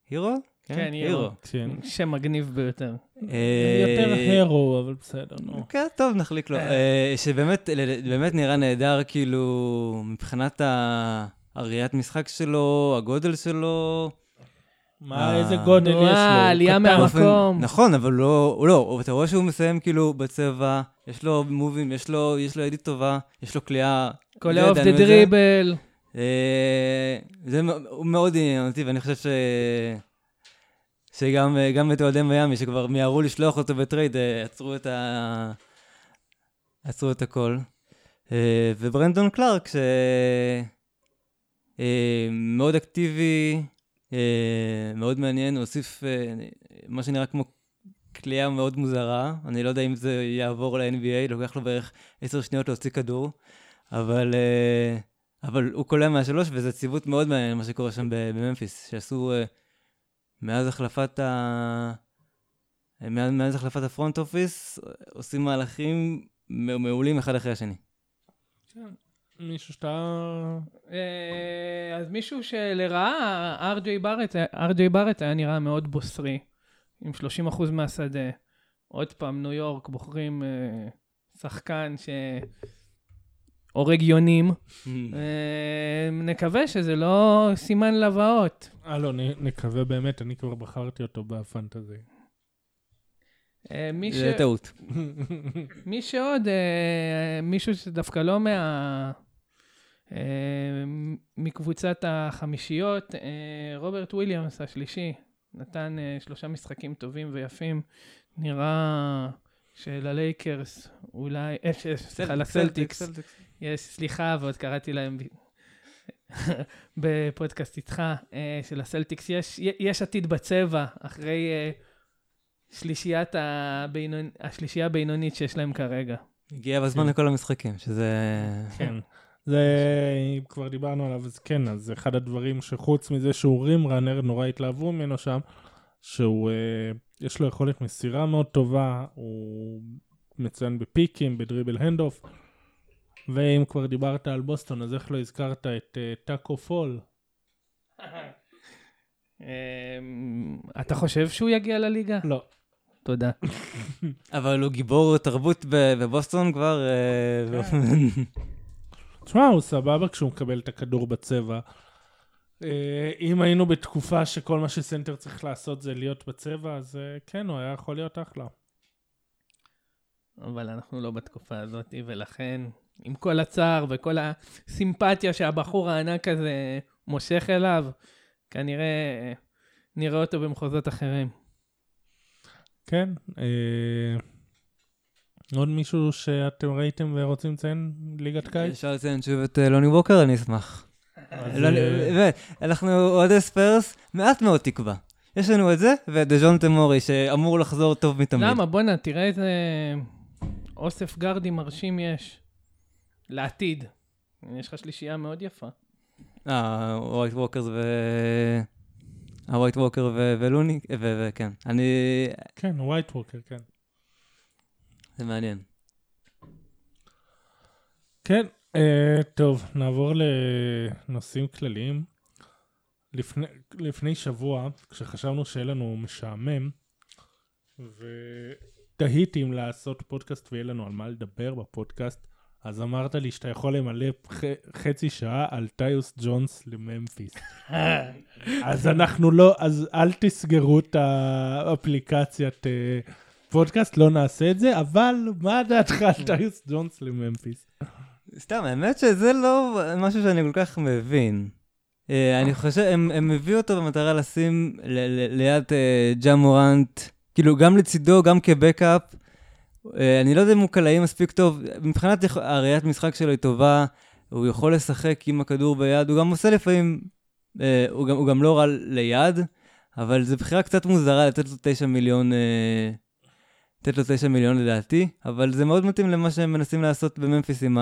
הירו? כן, הירו. כן. שם מגניב ביותר. אה, יותר הרו, אבל בסדר, נו. כן, טוב, נחליק לו. אה, שבאמת ל- באמת נראה נהדר, כאילו, מבחינת הראיית משחק שלו, הגודל שלו. מה, אה. איזה גודל יש לו? וואה, עלייה. מהמקום. נכון, אבל לא, הוא לא, אתה רואה שהוא מסיים כאילו בצבע, יש לו מובים, יש לו, יש לו ידית טובה, יש לו קליעה. קולע off the. dribble. אה, זה מאוד עניין אותי, ואני חושב ש... שגם אה, את אוהדי מיאמי, שכבר מיהרו לשלוח אותו ב-trade, אה, עצרו את ה... עצרו את הכל. אה, וברנדון קלארק, ש... אה, מאוד אקטיבי, מאוד מעניין, הוא הוסיף מה שנראה כמו קליעה מאוד מוזרה. אני לא יודע אם זה יעבור ל-NBA, לוקח לו בערך עשר שניות להוציא כדור, אבל, אבל הוא קולע מהשלוש, וזה ציוות מאוד מעניין מה שקורה שם בממפיס, שעשו מאז החלפת ה... מאז, מאז החלפת הפרונט אופיס, עושים מהלכים מעולים אחד אחרי השני. מישהו שאתה... אה, אז מישהו שלרעה, אר.ג'יי בארט, היה נראה מאוד בוסרי, עם 30% מהשדה. עוד פעם, ניו יורק, בוחרים אה, שחקן שהורג יונים. אה, נקווה שזה לא סימן לבאות. אה, לא, נקווה באמת, אני כבר בחרתי אותו בפנטזי. אה, מי, ש... זה טעות. מי שעוד, אה, מישהו שדווקא לא מה... אה, מקבוצת החמישיות, רוברט וויליאמס השלישי, נתן שלושה משחקים טובים ויפים. נראה שללייקרס אולי, סליחה, לסלטיקס, יש, סליחה, ועוד קראתי להם ב- [laughs] בפודקאסט איתך, אה, שלסלטיקס יש, יש עתיד בצבע, אחרי אה, שלישיית הבינונ... השלישייה הבינונית שיש להם כרגע. הגיע בזמן כן. לכל המשחקים, שזה... כן. זה, אם כבר דיברנו עליו, אז כן, אז אחד הדברים שחוץ מזה שהוא rim runner, נורא התלהבו ממנו שם, שהוא, אה, יש לו יכולת מסירה מאוד טובה, הוא מצוין ב-pick ים, ב-dribble handoff. ואם כבר דיברת על בוסטון, אז איך לא הזכרת את אה, טאקו פאל? אמ, אתה חושב שהוא יגיע לליגה? לא. תודה. [laughs] אבל הוא גיבור תרבות בבוסטון כבר... אה, תשמע, הוא סבבה כשהוא מקבל את הכדור בצבע. אה, אם היינו בתקופה שכל מה שסנטר צריך לעשות זה להיות בצבע, אז אה, כן, הוא היה יכול להיות אחלה. אבל אנחנו לא בתקופה הזאת, ולכן, עם כל הצער וכל הסימפתיה שהבחור הענק הזה מושך אליו, כנראה נראה אותו במחוזות אחרים. כן. אה, עוד מישהו שאתם ראיתם ורוצים לציין ליגת קיץ? אפשר לציין שוב את אה, לוני ווקר, אני אשמח. לא, אה, באמת, אנחנו אוהדי ספיירס, מעט מאוד תקווה. יש לנו את זה, ואת דז'ון תמורי, שאמור לחזור טוב מתמיד. למה? בואנה, תראה איזה אוסף גרדים מרשים יש. לעתיד. יש לך שלישייה מאוד יפה. אה, ה-White Walkers ו... ה-White Walker ו- ולוני, ו- וכן. אני... כן, White Walker, כן. זה מעניין. כן, אה, טוב, נעבור לנושאים כלליים. לפני, לפני שבוע, כשחשבנו שיהיה לנו משעמם, ותהיתי אם לעשות פודקאסט ויהיה לנו על מה לדבר בפודקאסט, אז אמרת לי שאתה יכול למלא ח, חצי שעה על טיוס ג'ונס לממפיס. [laughs] אז אנחנו לא, אז אל תסגרו את האפליקציית אה, פודקאסט, לא נעשה את זה, אבל מה דעתך על טיוס ג'ונס לממפיס? סתם, האמת שזה לא משהו שאני כל כך מבין. אה, אני חושב, הם, הם הביאו אותו במטרה לשים ל- ל- ליד אה, ג'ה מורנט, כאילו גם לצידו, גם כבקאפ. אה, אני לא יודע אם הוא קלעי מספיק טוב, מבחינת הראיית משחק שלו היא טובה, הוא יכול לשחק עם הכדור ביד, הוא גם עושה לפעמים, אה, הוא, גם, הוא גם לא רע ליד, אבל זו בחירה קצת מוזרה לתת לו 9 מיליון, אה, לתת לו 9 מיליון לדעתי, אבל זה מאוד מתאים למה שהם מנסים לעשות בממפיס עם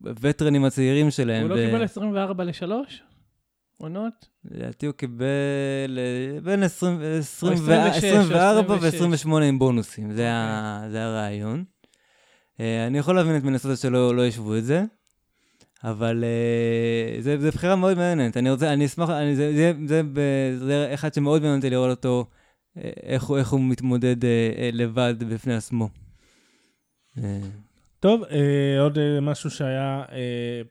הווטרנים הצעירים שלהם. הוא לא קיבל 24 ל-3? עונות? לדעתי הוא קיבל אה, בין 20 20 או 26, 24 או 26. ו-28 עם בונוסים, זה ה- זה הרעיון. אה, אני יכול להבין את מנסות שלא לא ישבו את זה, אבל אה, זה זה בחירה מאוד מעניינת. אני רוצה, אני אשמח, אני- זה- זה- זה זה אחד שמאוד מעניין אותי לראות אותו, אה, איך הוא- איך הוא מתמודד אה, אה, לבד בפני עצמו. אה, טוב, אה, עוד אה, משהו שהיה, אה,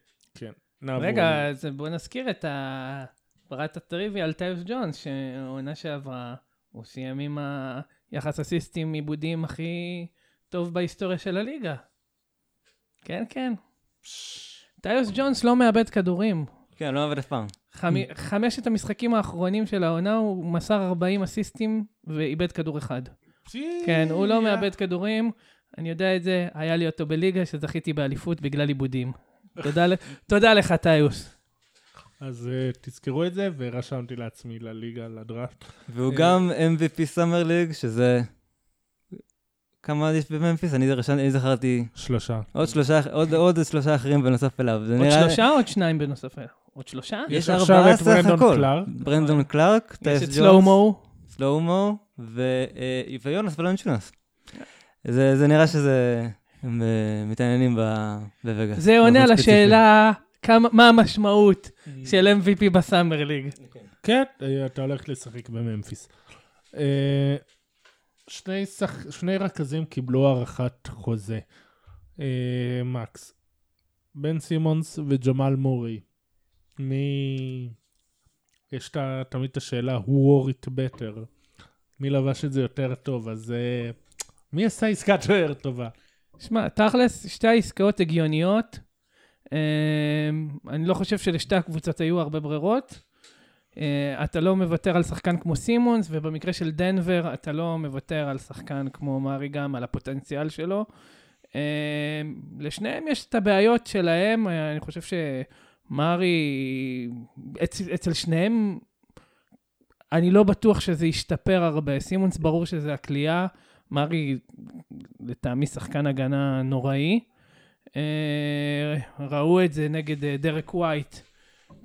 נעבור. רגע, אז בוא נזכיר את ה... פרט הטריוויה על טיוס ג'ונס, שהעונה שעברה, הוא סיים עם היחס אסיסטים עיבודים הכי טוב בהיסטוריה של הליגה. כן, כן. טיוס ג'ונס לא מאבד כדורים. כן, לא עובד אף פעם. חמ- חמשת המשחקים האחרונים של העונה הוא מסר 40 אסיסטים ואיבד כדור אחד. כן, הוא לא מאבד כדורים, אני יודע את זה, היה לי אותו בליגה שזכיתי באליפות בגלל עיבודים. תודה, לך, טיוס. אז אה, תזכרו את זה, ורשמתי לעצמי לליגה, לדראפט. והוא אה, גם MVP סאמר ליג, שזה... כמה יש בממפיס? אני רשמתי- אני זכרתי שלושה. עוד שלושה, עוד, עוד שלושה אחרים בנוסף אליו. עוד נראה- שלושה או עוד שניים בנוסף אליו? עוד שלושה? יש יש עכשיו ארבעה את סך ברנדון הכל. קלארק. ברנדון קלארק, יש טייס את ג'ונס, סלואומו. סלואומו, ו- אה, ויונס ולנצ'ונס. זה זה נראה שזה... הם מתעניינים בווגאס. זה עונה על. השאלה כמה- מה המשמעות של MVP בסאמר ליג. כן, אה, אתה הולך לשחק בממפיס. אה, שני, שח... שני רכזים קיבלו הארכת חוזה. אה, מקס. בן סימונס וג'מאל מורי. מי... יש ה- תמיד את השאלה, who wore it better? מי לבש את זה יותר טוב? אז אה, מי עשה עסקה יותר טובה? שמע, תכלס, שתי העסקאות הגיוניות. אמ, אני לא חושב שלשתי הקבוצות היו הרבה ברירות. אה, אתה לא מוותר על שחקן כמו סימונס, ובמקרה של דנבר, אתה לא מוותר על שחקן כמו מארי גם, על הפוטנציאל שלו. אמ, לשניהם יש את הבעיות שלהם, אה, אני חושב שמארי, אצל, אצל שניהם, אני לא בטוח שזה ישתפר הרבה. סימונס, ברור שזה הכלייה. מארי, לטעמי, שחקן הגנה נוראי. אה, ראו את זה נגד אה, דרק ווייט,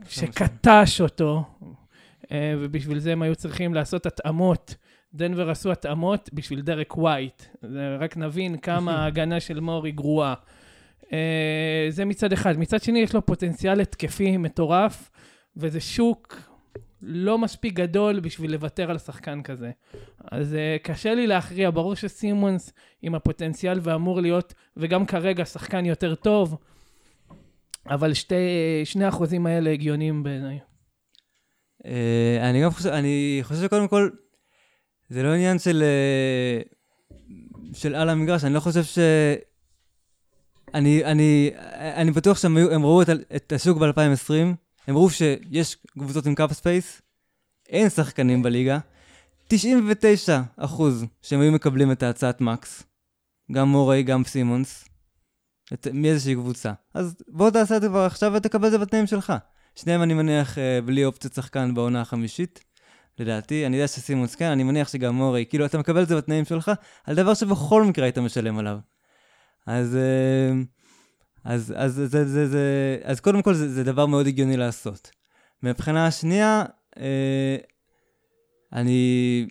שקטש אותו, אה, ובשביל זה הם היו צריכים לעשות התאמות דנבר עשו התאמות בשביל דרק ווייט. רק נבין כמה [laughs] ההגנה של מורי גרועה. זה מצד אחד. מצד שני, יש לו פוטנציאל התקפי מטורף, וזה שוק לא מספיק גדול בשביל לוותר על שחקן כזה. אז אה, קשה לי להכריע, ברור שסימונס עם הפוטנציאל ואמור להיות, וגם כרגע שחקן יותר טוב, אבל שתי, שני האחוזים האלה הגיוניים בעיניי. אה, אני גם חושב, אני חושב שקודם כל, זה לא עניין של, אה, של על המגרש, אני לא חושב ש... אני, אני, אני בטוח שהם ראו את, את השוק ב-2020, הם ראו שיש קבוצות עם cap space, אין שחקנים בליגה, 99 אחוז שהם היו מקבלים את ההצעת מקס, גם מורי, גם סימונס, את, מאיזושהי קבוצה. אז בוא תעשה את זה כבר עכשיו ותקבל את זה בתנאים שלך. שניהם אני מניח אה, בלי אופציית שחקן בעונה החמישית. לדעתי, אני יודע שסימונס כן, אני מניח שגם מורי, כאילו אתה מקבל את זה בתנאים שלך, על דבר שבכל מקרה היית משלם עליו. אז, אה, אז, אז, זה, זה, זה, זה, אז קודם כל זה, זה דבר מאוד הגיוני לעשות. מבחינה השנייה, אה, אני...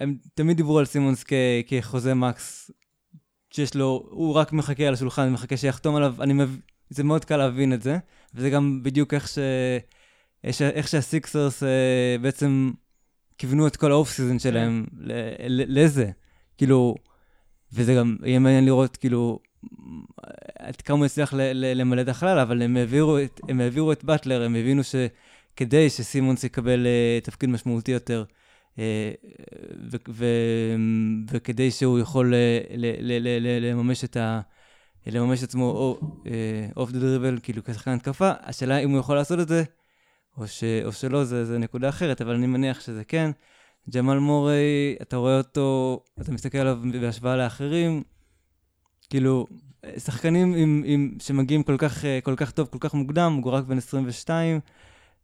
הם תמיד דיברו על סימונס כ, כחוזה מקס, שיש לו, הוא רק מחכה על השולחן, מחכה שיחתום עליו, אני מב... זה מאוד קל להבין את זה, וזה גם בדיוק איך, ש... איך שהסיקסרס אה, בעצם כיוונו את כל האוף סיזון שלהם לזה. כאילו, וזה גם יהיה מעניין לראות, כאילו, עד כמה הוא יצליח למלא את החלל, אבל הם העבירו את, הם העבירו את באטלר, הם הבינו שכדי שסימונס יקבל uh, תפקיד משמעותי יותר, uh, ו- ו- וכדי שהוא יכול uh, ל- ל- ל- לממש את ה... לממש עצמו אוף דה דריבל, כאילו כשחקן התקפה, השאלה אם הוא יכול לעשות את זה, או, ש, או שלא, זה, זה נקודה אחרת, אבל אני מניח שזה כן. ג'מאל מורי, אתה רואה אותו, אתה מסתכל עליו בהשוואה לאחרים, כאילו, שחקנים עם, עם, שמגיעים כל כך, כל כך טוב, כל כך מוקדם, הוא רק בן 22,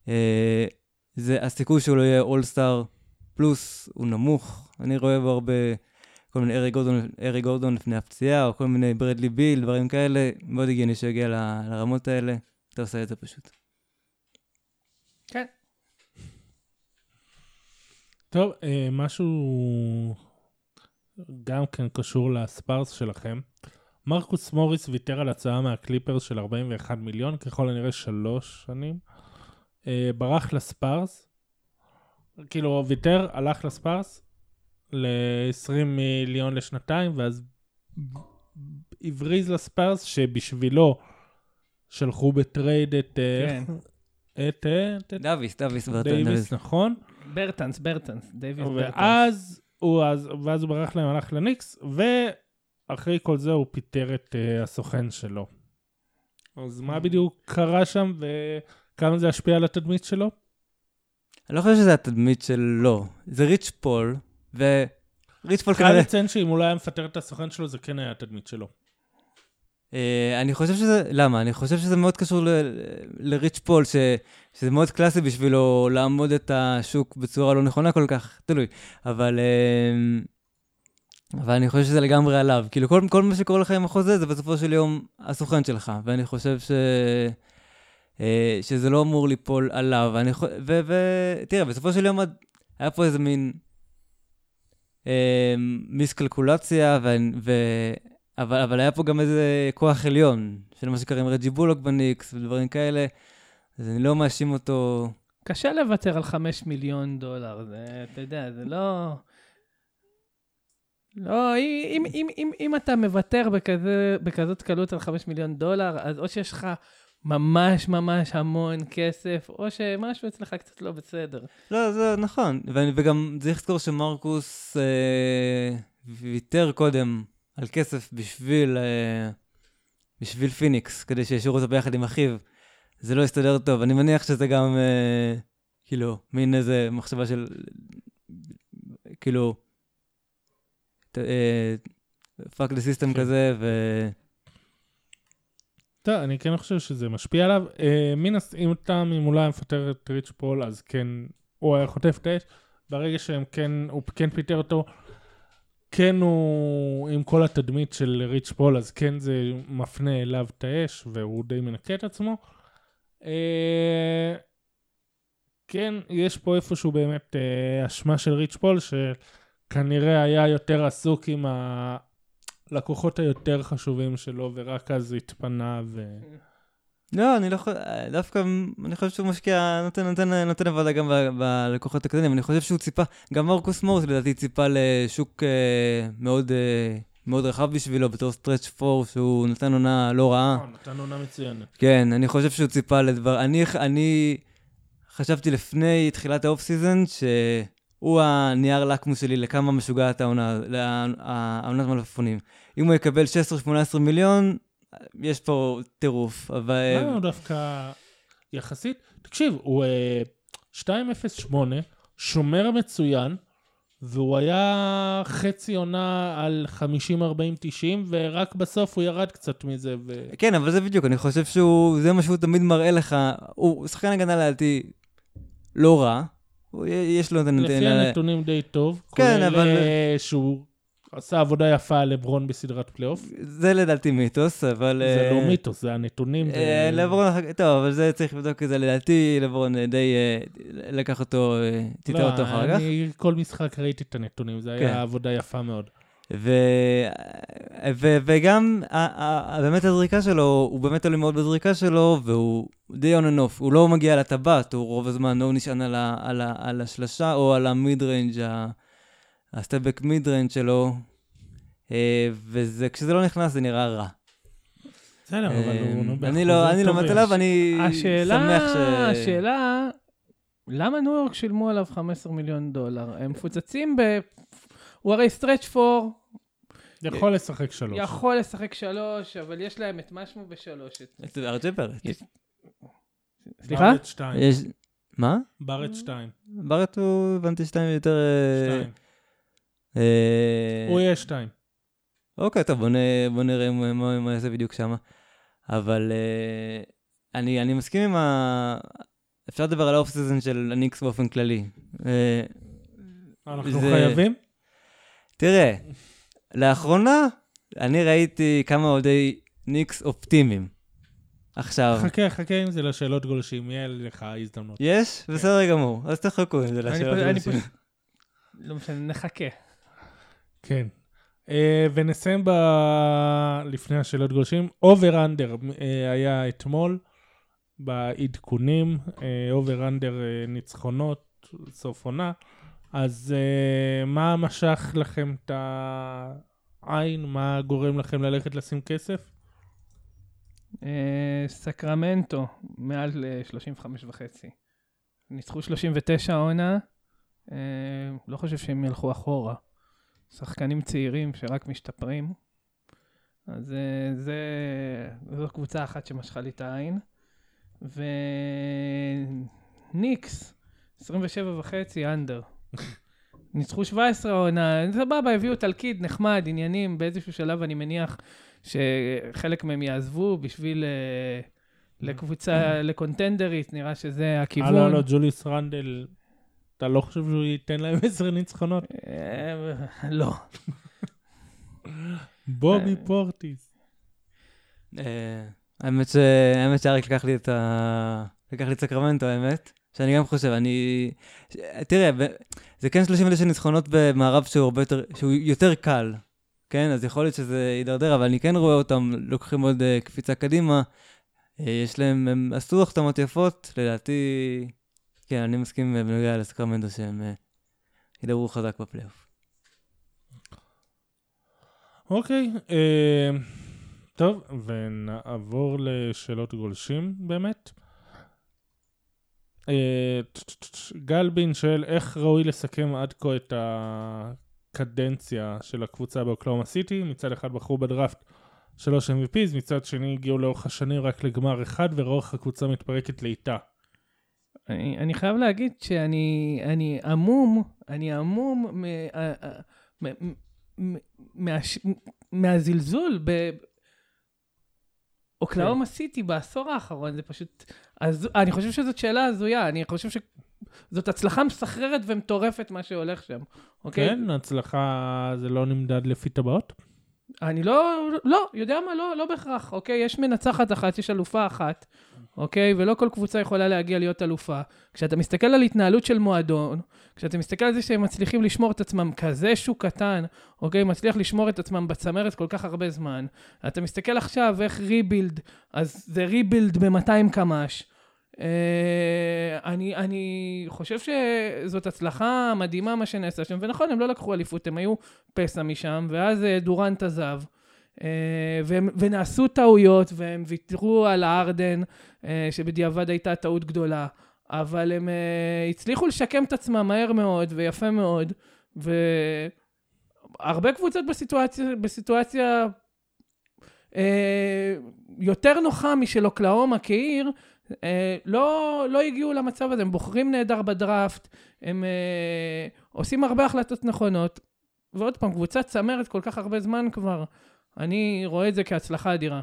אה, זה הסיכוי שהוא לא יהיה אולסטאר פלוס הוא נמוך. אני רואה בו הרבה, כל מיני ארי גורדון, ארי גורדון לפני הפציעה, או כל מיני ברדלי ביל, דברים כאלה, מאוד הגיוני שיגיע ל, לרמות האלה, אתה עושה את זה פשוט. כן. טוב, אה, משהו גם כן קשור לספארס שלכם. מרקוס מוריס ויתר על הצעה מהקליפרס של 41 מיליון, ככל הנראה שלוש שנים. אה, ברח לספארס, כאילו ויתר, הלך לספארס ל-20 מיליון לשנתיים, ואז הבריז לספארס שבשבילו שלחו ב-trade את... אה, כן. [laughs] את... אה, את- דוויס, דוויס דייוויס, נכון? ברטנס, ברטנס, דיוויד ברטנס. ואז הוא, אז, ואז הוא ברח להם, הלך לניקס, ואחרי כל זה הוא פיטר את אה, הסוכן שלו. אז מה בדיוק קרה שם, וכמה זה השפיע על התדמית שלו? אני לא חושב שזה התדמית שלו, זה ריץ' פול, וריץ' פול חייב כנראה... לציין שאם הוא לא היה מפטר את הסוכן שלו, זה כן היה התדמית שלו. אה, אני חושב שזה, למה? אני חושב שזה מאוד קשור ל- לריץ' פול, ש, שזה מאוד קלאסי בשבילו לעמוד את השוק בצורה לא נכונה כל כך, תלוי. אבל, אה, אבל אני חושב שזה לגמרי עליו. כאילו, כל, כל מה שקורה לך עם החוזה זה בסופו של יום הסוכן שלך, ואני חושב ש... אה, שזה לא אמור ליפול עליו. ואני חו- ו- ו- תראה, בסופו של יום היה פה איזה מין אה, מיסקלקולציה, ו... ו- אבל, אבל היה פה גם איזה כוח עליון, של מה שקרה עם רג'י בולוק בניקס ודברים כאלה, אז אני לא מאשים אותו. קשה לוותר על 5 מיליון דולר, זה, אתה יודע, זה לא... לא, אם, אם, אם, אם, אתה מוותר בכזה, בכזאת קלות על 5 מיליון דולר, אז או שיש לך ממש ממש המון כסף, או שמשהו אצלך קצת לא בסדר. לא, זה נכון, ו- וגם צריך לזכור שמרקוס אה, ויתר קודם על כסף בשביל, אה, בשביל פיניקס, כדי שישאירו אותו ביחד עם אחיו. זה לא הסתדר טוב, אני מניח שזה גם, אה, כאילו, מין איזה מחשבה של, כאילו, fuck the system. כזה, ו... טוב, אני כן חושב שזה משפיע עליו. אה, מן הסתם, אם הוא לא היה מפטר את ריץ' פול, אז כן, הוא היה חוטף את האש. ברגע שהם כן, הוא כן פיטר אותו, כן הוא, עם כל התדמית של ריץ' פול, אז כן זה מפנה אליו את האש, והוא די מנקה את עצמו. אה, כן, יש פה איפשהו באמת אה, אשמה של ריץ' פול, כנראה היה יותר עסוק עם הלקוחות היותר חשובים שלו, ורק אז התפנה ו... לא, אני לא חושב, דווקא אני חושב שהוא משקיע, נותן, נותן, נותן עבודה גם ב- בלקוחות הקטנים. אני חושב שהוא ציפה, גם מרקוס מוריס לדעתי ציפה לשוק אה, מאוד, אה, מאוד רחב בשבילו, בתור stretch four, שהוא נתן עונה לא רעה. אה, נתן עונה מצוינת. כן, אני חושב שהוא ציפה לדבר... אני, אני חשבתי לפני תחילת ה-off season, שהוא הנייר לקמוס שלי לכמה משוגעת העונה, העונת מלפפונים. אם הוא יקבל 16-18 מיליון, יש פה טירוף, אבל... לא, הוא דווקא יחסית, תקשיב, הוא אה, 2.08, שומר מצוין, והוא היה חצי עונה על 50-40-90, ורק בסוף הוא ירד קצת מזה. ו... כן, אבל זה בדיוק, אני חושב שהוא, זה מה שהוא תמיד מראה לך. הוא שחקן הגנה לדעתי לא רע. יש לו את הנתונים. לפי הנתונים די טוב. כן, כולל, אבל- אה, שהוא עשה עבודה יפה על לברון בסדרת פלייאוף. זה לדעתי מיתוס, אבל... זה אה, לא מיתוס, זה הנתונים. אה, לברון, טוב, אבל זה צריך לבדוק את זה. לדעתי, לברון אה, די אה, לקח אותו, אה, טיטה אותו אחר כך. לא, אני כל משחק ראיתי את הנתונים, זה כן. היה עבודה יפה מאוד. ו... ו... וגם, ה- ה- באמת הזריקה שלו, הוא באמת עולה מאוד בזריקה שלו, והוא די on and off. הוא לא מגיע לטבעת, הוא רוב הזמן או נשען על, ה... על, ה... על השלשה או על המיד ריינג', ה... ה step back mid range שלו, אה, וזה, כשזה לא נכנס זה נראה רע. בסדר, אבל אה, הוא... אני לא, אני לא. מת עליו, אני שמח ש... השאלה, למה ניו יורק שילמו עליו 15 מיליון דולר? הם מפוצצים ב... הוא הרי stretch four, יכול לשחק שלוש. יכול לשחק שלוש, אבל יש להם את מה שמו בשלוש. את- ארג'יי בארט. סליחה? בארט שתיים. מה? בארט שתיים. בארט הוא, הבנתי שתיים יותר... אה, שתיים. אה, הוא יהיה שתיים. אוקיי, טוב, בוא, נראה מה, יעשה בדיוק שם. אבל אני, אני מסכים עם ה... אפשר לדבר על ה off season של הניקס באופן כללי. אנחנו חייבים? תראה, לאחרונה אני ראיתי כמה אוהדי ניקס אופטימיים. עכשיו, חכה, חכה עם זה לשאלות גולשים, יהיה לך הזדמנות. יש? בסדר גמור, אז תחכו עם זה לשאלות גולשים. פשוט- לא משנה, נחכה. כן. אה, ונסיים ב... לפני השאלות גולשים. over under היה אתמול בעדכונים, over under ניצחונות, סוף עונה. אז אה, מה משך לכם את העין? מה גורם לכם ללכת לשים כסף? אה, סקרמנטו, מעל אה, 35 וחצי. ניצחו 39 העונה, אה, לא חושב שהם ילכו אחורה. שחקנים צעירים שרק משתפרים. אז אה, זה, זו קבוצה אחת שמשכה לי את העין. וניקס, 27 וחצי, אנדר. ניצחו 17 העונה, סבבה, הביאו תלקיד נחמד, עניינים, באיזשהו שלב אני מניח שחלק מהם יעזבו בשביל אה, לקבוצה, לקונטנדרית, נראה שזה הכיוון. הלו, הלו, ג'וליוס רנדל, אתה לא חושב שהוא ייתן להם עשר ניצחונות? אה, לא. בובי אה. פורטיס. אה, האמת ש... האמת שאריק לקח לי את ה... לקח לי את סקרמנטו, האמת. שאני גם חושב, אני... תראה, זה כן 39 ניצחונות במערב שהוא יותר... שהוא יותר קל, כן? אז יכול להיות שזה יידרדר, אבל אני כן רואה אותם לוקחים עוד uh, קפיצה קדימה. Uh, יש להם... הם עשו החתמות יפות, לדעתי... כן, אני מסכים אה, בנוגע לסקרמנטו שהם uh, ידברו חזק בפלייאוף. אוקיי, אה, טוב, ונעבור לשאלות גולשים באמת. אה, גלבין שואל איך ראוי לסכם עד כה את הקדנציה של הקבוצה באוקלאומה סיטי. מצד אחד בחרו בדראפט שלוש MVPs, מצד שני הגיעו לאורך השנים רק לגמר אחד ורוח הקבוצה מתפרקת לאיטה. אני, חייב להגיד שאני אני עמום, אני עמום אה, אה, מהזלזול. אוקלאומה סיטי בעשור האחרון, זה פשוט... אז, אני חושב שזאת שאלה הזויה, אני חושב שזאת הצלחה מסחררת ומטורפת מה שהולך שם, אוקיי? כן, הצלחה זה לא נמדד לפי טבעות? אני לא, לא, יודע מה? לא, לא בהכרח, אוקיי? יש מנצחת אחת, יש אלופה אחת, אוקיי? ולא כל קבוצה יכולה להגיע להיות אלופה. כשאתה מסתכל על התנהלות של מועדון, כשאתה מסתכל על זה שהם מצליחים לשמור את עצמם כזה שוק קטן, אוקיי? מצליח לשמור את עצמם בצמרת כל כך הרבה זמן. אתה מסתכל עכשיו איך ריבילד, אז זה ריבילד ב-200 קמ"ש. אה, אני, אני חושב שזאת הצלחה מדהימה מה שנעשה שם, ונכון, הם לא לקחו אליפות, הם היו פסע משם, ואז אה, דורנט עזב. אה, והם, ונעשו טעויות, והם ויתרו על הארדן, שבדיעבד הייתה טעות גדולה, אבל הם אה, הצליחו לשקם את עצמם מהר מאוד ויפה מאוד, והרבה קבוצות בסיטואציה, בסיטואציה יותר נוחה משל אוקלאומה כעיר, לא, לא הגיעו למצב הזה, הם בוחרים נהדר בדראפט, הם עושים הרבה החלטות נכונות. ועוד פעם, קבוצת צמרת כל כך הרבה זמן כבר, אני רואה את זה כהצלחה אדירה.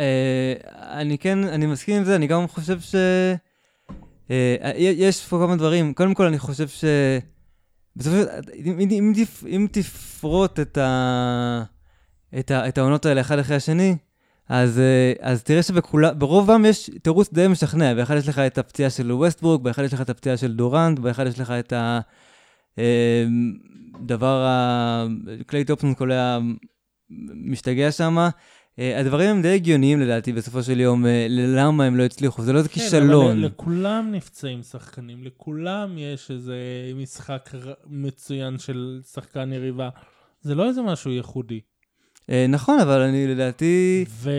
אה, אני כן, אני מסכים עם זה, אני גם חושב ש... אה, יש פה כמה דברים. קודם כל, אני חושב ש... בסופו של דבר, אם, תפרוט את, ה... את, ה... את העונות האלה אחד אחרי השני, אז, אה, אז תראה שברובם יש תירוץ די משכנע. באחד יש לך את הפציעה של ווסטבורג, באחד יש לך את הפציעה של דורנט, באחד יש לך את הדבר, ה... קליי טופסון קולע משתגע שם. אה, הדברים הם די הגיוניים לדעתי בסופו של יום, אה, למה הם לא הצליחו, זה לא איזה כן, כישלון. אבל לכולם נפצעים שחקנים, לכולם יש איזה משחק מצוין של שחקן יריבה. זה לא איזה משהו ייחודי. אה, נכון, אבל אני לדעתי... ו...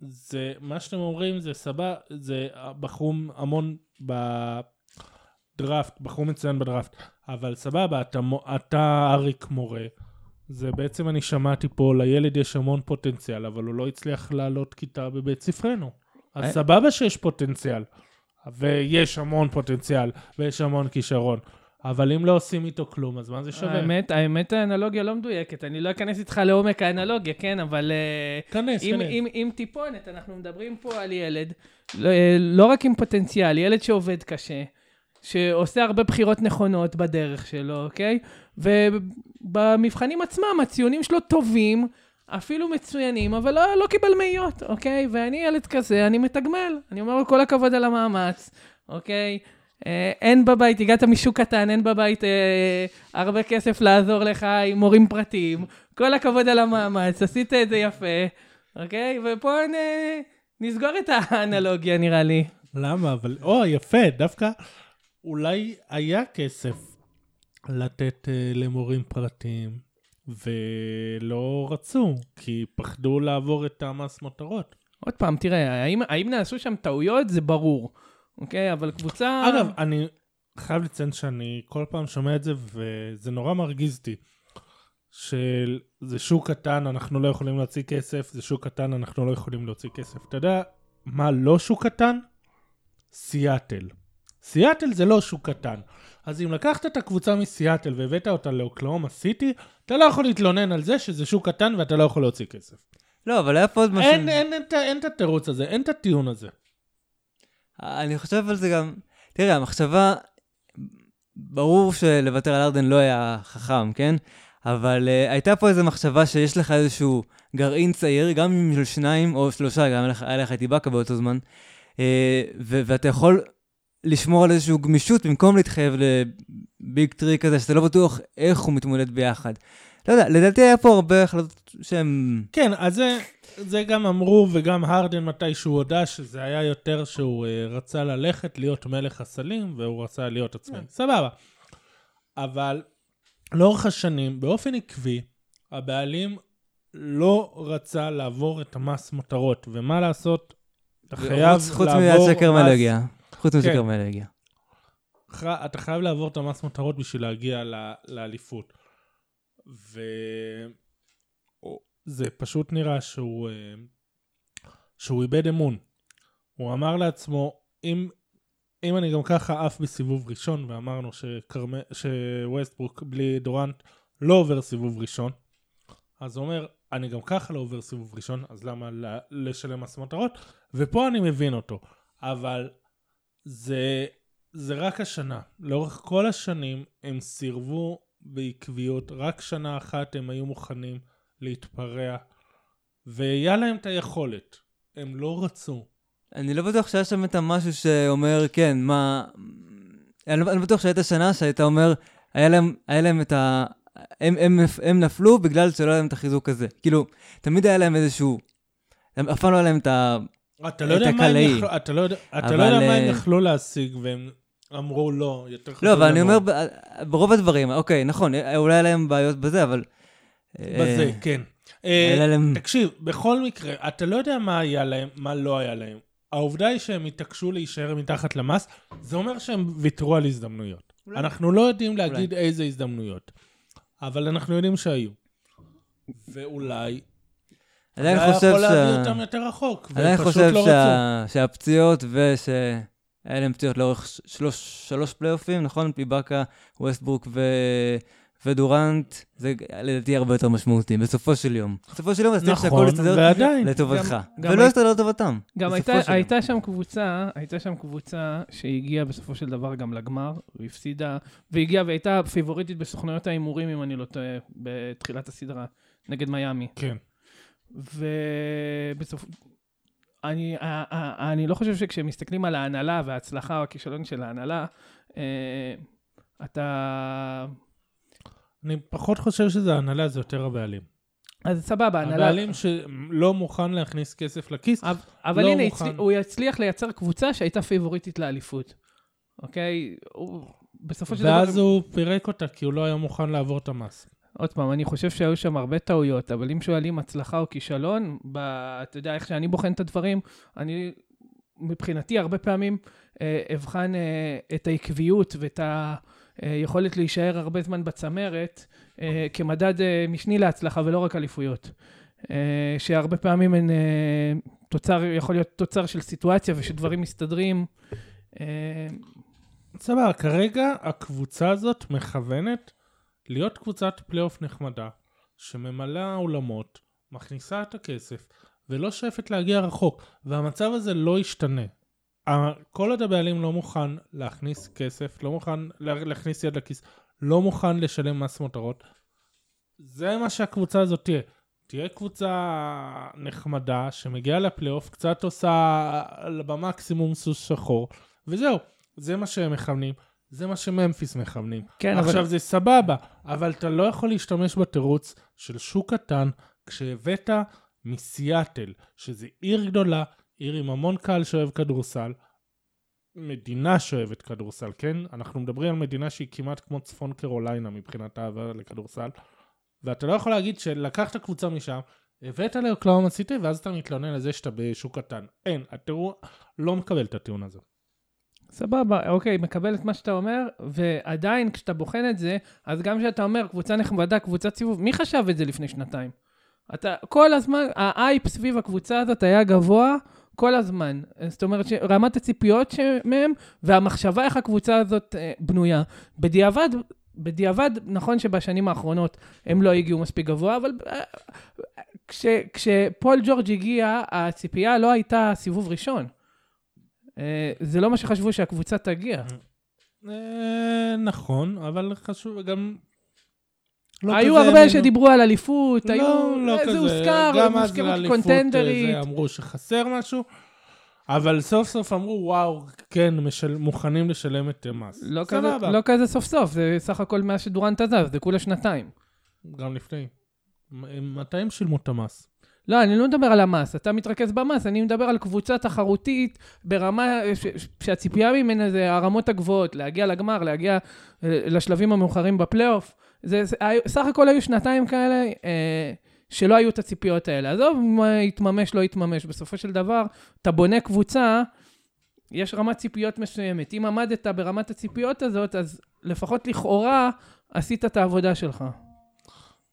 זה, מה שאתם אומרים זה סבבה, זה בחרו המון בדראפט, בחרו מצוין בדראפט, אבל סבבה, אתה, אתה אריק מורה. זה בעצם אני שמעתי פה, לילד יש המון פוטנציאל, אבל הוא לא הצליח לעלות כיתה בבית ספרנו. אז אה? סבבה שיש פוטנציאל, ויש המון פוטנציאל, ויש המון כישרון. אבל אם לא עושים איתו כלום, אז מה זה שווה? האמת, האמת האנלוגיה לא מדויקת. אני לא אכנס איתך לעומק האנלוגיה, כן? אבל... אה, כנס, עם, כנס. עם, עם טיפונת, אנחנו מדברים פה על ילד, לא, אה, לא רק עם פוטנציאל, ילד שעובד קשה, שעושה הרבה בחירות נכונות בדרך שלו, אוקיי? ובמבחנים עצמם הציונים שלו טובים, אפילו מצוינים, אבל לא, לא קיבל מאיות, אוקיי? ואני ילד כזה, אני מתגמל. אני אומר לו כל הכבוד על המאמץ, אוקיי? אה, אין בבית, הגעת משוק קטן, אין בבית אה, הרבה כסף לעזור לך עם מורים פרטיים. כל הכבוד על המאמץ, עשית את זה יפה, אוקיי? ופה נ... נסגור את האנלוגיה, נראה לי. למה? אבל, או, יפה, דווקא אולי היה כסף לתת uh, למורים פרטיים, ולא רצו, כי פחדו לעבור את המס מותרות. עוד פעם, תראה, האם, האם נעשו שם טעויות? זה ברור, אוקיי? אבל קבוצה... אגב, אני חייב לציין שאני כל פעם שומע את זה, וזה נורא מרגיז אותי. שזה שוק קטן, אנחנו לא יכולים להוציא כסף, זה שוק קטן, אנחנו לא יכולים להוציא כסף. אתה יודע מה לא שוק קטן? סיאטל. סיאטל זה לא שוק קטן. אז אם לקחת את הקבוצה מסיאטל והבאת אותה לאוקלאומה סיטי, אתה לא יכול להתלונן על זה שזה שוק קטן ואתה לא יכול להוציא כסף. לא, אבל היה פה עוד משהו... אין, אין, אין, אין, את התירוץ הזה, אין את הטיעון הזה. אני חושב על זה גם... תראה, המחשבה... ברור שלוותר על ארדן לא היה חכם, כן? אבל uh, הייתה פה איזו מחשבה שיש לך איזשהו גרעין צעיר, גם אם של שניים או שלושה, גם היה לך את איבאקה באותו זמן, uh, ואתה יכול לשמור על איזושהי גמישות במקום להתחייב לביג טרי כזה, שאתה לא בטוח איך הוא מתמודד ביחד. לא יודע, לדעתי היה פה הרבה החלטות שהן... כן, אז זה, זה גם אמרו, וגם הרדן מתי שהוא הודה שזה היה יותר שהוא uh, רצה ללכת להיות מלך הסלים, והוא רצה להיות עצמאי. Yeah. סבבה. אבל לאורך השנים, באופן עקבי, הבעלים לא רצה לעבור את המס מותרות, ומה לעשות? אתה חייב לעבור... חוץ מיד שקר מלגיה. חוץ מזה. כרמל הגיע. אתה חייב לעבור את המס מטרות בשביל להגיע לאליפות. וזה פשוט נראה שהוא, אה, שהוא איבד אמון. הוא אמר לעצמו, אם, אם אני גם ככה עף בסיבוב ראשון, ואמרנו שקרמ... שווסטברוק בלי דורנט לא עובר סיבוב ראשון, אז הוא אומר, אני גם ככה לא עובר סיבוב ראשון, אז למה לשלם מס מטרות? ופה אני מבין אותו. אבל זה, זה רק השנה. לאורך כל השנים הם סירבו בעקביות, רק שנה אחת הם היו מוכנים להתפרע, והיה להם את היכולת. הם לא רצו. אני לא בטוח שהיה שם את המשהו שאומר, כן, מה... אני לא אני לא בטוח שהייתה שנה שהיית אומר, היה להם, היה להם את ה... הם, הם, הם נפלו בגלל שלא היה להם את החיזוק הזה. כאילו, תמיד היה להם איזשהו... אף פעם לא היה להם את ה... אתה לא את יודע מה הם. יכלו, אתה לא יודע, אתה אבל, לא יודע מה הם אה, יכלו להשיג, והם אמרו לא, יותר חשוב לא, אבל אני לנו." אומר, ברוב הדברים, אוקיי, נכון, אולי היה להם בעיות בזה, אבל... בזה, אה, כן. אה, היה להם... תקשיב, בכל מקרה, אתה לא יודע מה היה להם, מה לא היה להם. העובדה היא שהם התעקשו להישאר מתחת למס, זה אומר שהם ויתרו על הזדמנויות. אולי. אנחנו לא יודעים להגיד איזה הזדמנויות, אבל אנחנו יודעים שהיו. ואולי, זה עדיין היה חושב יכול להביא. אותם יותר רחוק, עדיין והם פשוט חושב לא רצו. שה... שהפציעות ושהיה להם פציעות לאורך ש- שלוש, שלוש פלייאופים, נכון? פיבאקה, ווסטברוק ו... ודורנט, זה לדעתי הרבה יותר משמעותי, בסופו של יום. בסופו של יום, אז צריך שהכל נכון, יסתדר. לטובתך. ולא יסתדר לטובתם. גם. הייתה שם קבוצה, הייתה שם קבוצה שהגיעה בסופו של דבר גם לגמר, והפסידה, והגיעה והייתה פיבוריטית בסוכנויות ההימורים, אם אני לא טועה, בתחילת הסדרה, נגד מיאמי. כן. ובסוף... אני, ה- ה- אני לא חושב שכשמסתכלים על ההנהלה וההצלחה או הכישלון של ההנהלה, אה, אתה... אני פחות חושב שזה ההנהלה, זה יותר הבעלים. אז סבבה, ההנהלה... הבעלים שלא מוכן להכניס כסף לכיס, אבל, אבל לא הנה, מוכן. הצליח, הוא יצליח לייצר קבוצה שהייתה פיבוריטית לאליפות. אוקיי? הוא, בסופו של דבר... ואז הוא פירק אותה כי הוא לא היה מוכן לעבור את המס. עוד פעם, אני חושב שהיו שם הרבה טעויות, אבל אם שואלים הצלחה או כישלון, ב, אתה יודע איך שאני בוחן את הדברים, אני מבחינתי הרבה פעמים אה, אבחן אה, את העקביות ואת היכולת להישאר הרבה זמן בצמרת אה, כמדד אה, משני להצלחה ולא רק אליפויות. אה, שהרבה פעמים הן אה, תוצר, יכול להיות תוצר של סיטואציה ושדברים מסתדרים. אה, סבבה, כרגע הקבוצה הזאת מכוונת להיות קבוצת פלייאוף נחמדה, שממלאה אולמות, מכניסה את הכסף, ולא שואפת להגיע רחוק, והמצב הזה לא ישתנה. כל עוד הבעלים לא מוכן להכניס כסף, לא מוכן לה- להכניס יד לכיס, לא מוכן לשלם מס מותרות, זה מה שהקבוצה הזאת תהיה. תהיה קבוצה נחמדה שמגיעה לפלייאוף, קצת עושה במקסימום סוס שחור, וזהו. זה מה שהם מכוונים, זה מה שממפיס מכוונים. כן, עכשיו אבל... זה סבבה, אבל אתה לא יכול להשתמש בתירוץ של שוק קטן כשהבאת מסיאטל, שזה עיר גדולה, עיר עם המון קהל שאוהב כדורסל, מדינה שאוהבת כדורסל, כן? אנחנו מדברים על מדינה שהיא כמעט כמו צפון קרוליינה מבחינת אהבה לכדורסל, ואתה לא יכול להגיד שלקחת קבוצה משם, הבאת לאוקלאומה סיטי, ואז אתה מתלונן על זה שאתה בשוק קטן. אין, התיאור לא מקבל את הטיעון הזה. סבבה, אוקיי, מקבל את מה שאתה אומר, ועדיין כשאתה בוחן את זה, אז גם כשאתה אומר קבוצה נחמדה, קבוצת סיבוב, מי חשב את זה לפני שנתיים? אתה כל הזמן, האייפ סביב הקבוצה הזאת היה גבוה כל הזמן. זאת אומרת, רמת הציפיות מהם, והמחשבה איך הקבוצה הזאת אה, בנויה. בדיעבד, בדיעבד, נכון שבשנים האחרונות הם לא הגיעו מספיק גבוה, אבל אה, כש, כשפול ג'ורג' הגיע, הציפייה לא הייתה סיבוב ראשון. אה, זה לא מה שחשבו שהקבוצה תגיע. אה, נכון, אבל חשוב גם... לא היו הרבה שדיברו על אליפות, היו... לא, לא זה כזה. הוזכר, גם אז לאליפות, זה אמרו שחסר משהו, אבל סוף סוף אמרו, וואו, כן, משל, מוכנים לשלם את מס. לא כזה. לא כזה סוף סוף, זה סך הכל מאז שדורנט עזב, זה כולה שנתיים. גם לפני. מתי הם שילמו את המס? לא, אני לא מדבר על המס, אתה מתרכז במס, אני מדבר על קבוצה תחרותית ברמה ש- ש- שהציפייה ממנה זה הרמות הגבוהות, להגיע לגמר, להגיע אה, לשלבים המאוחרים בפלייאוף. זה, סך הכל היו שנתיים כאלה אה, שלא היו את הציפיות האלה. עזוב מה יתממש, לא יתממש. בסופו של דבר, אתה בונה קבוצה, יש רמת ציפיות מסוימת. אם עמדת ברמת הציפיות הזאת, אז לפחות לכאורה עשית את העבודה שלך.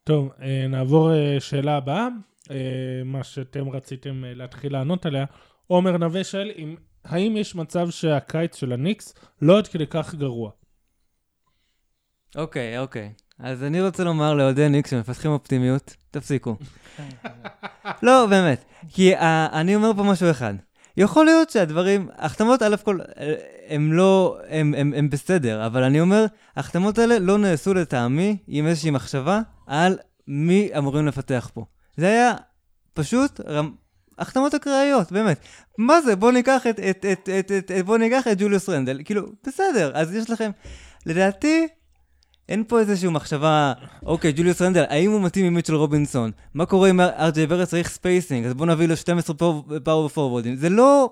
טוב, אה, נעבור אה, שאלה הבאה, אה, מה שאתם רציתם אה, להתחיל לענות עליה. עומר נווה שואל, אם- האם יש מצב שהקיץ של הניקס לא עד כדי כך גרוע? אוקיי, אוקיי. אז אני רוצה לומר לאוהדי ניקס שמפתחים אופטימיות, תפסיקו. [laughs] לא, באמת. כי uh, אני אומר פה משהו אחד. יכול להיות שהדברים, ההחתמות, א' כל, אה, הם לא, הם, הם, הם בסדר, אבל אני אומר, ההחתמות האלה לא נעשו לטעמי עם איזושהי מחשבה על מי אמורים לפתח פה. זה היה פשוט החתמות אקראיות, באמת. מה זה, בוא ניקח את, את, את, את, את, את, בוא ניקח את ג'וליוס רנדל, כאילו, בסדר, אז יש לכם, לדעתי, אין פה איזושהי מחשבה, אוקיי, ג'וליוס רנדל, האם הוא מתאים עם מיטשל רובינסון? מה קורה אם ארג'יי בארט צריך spacing? אז בוא נביא לו 12 power forward. זה לא,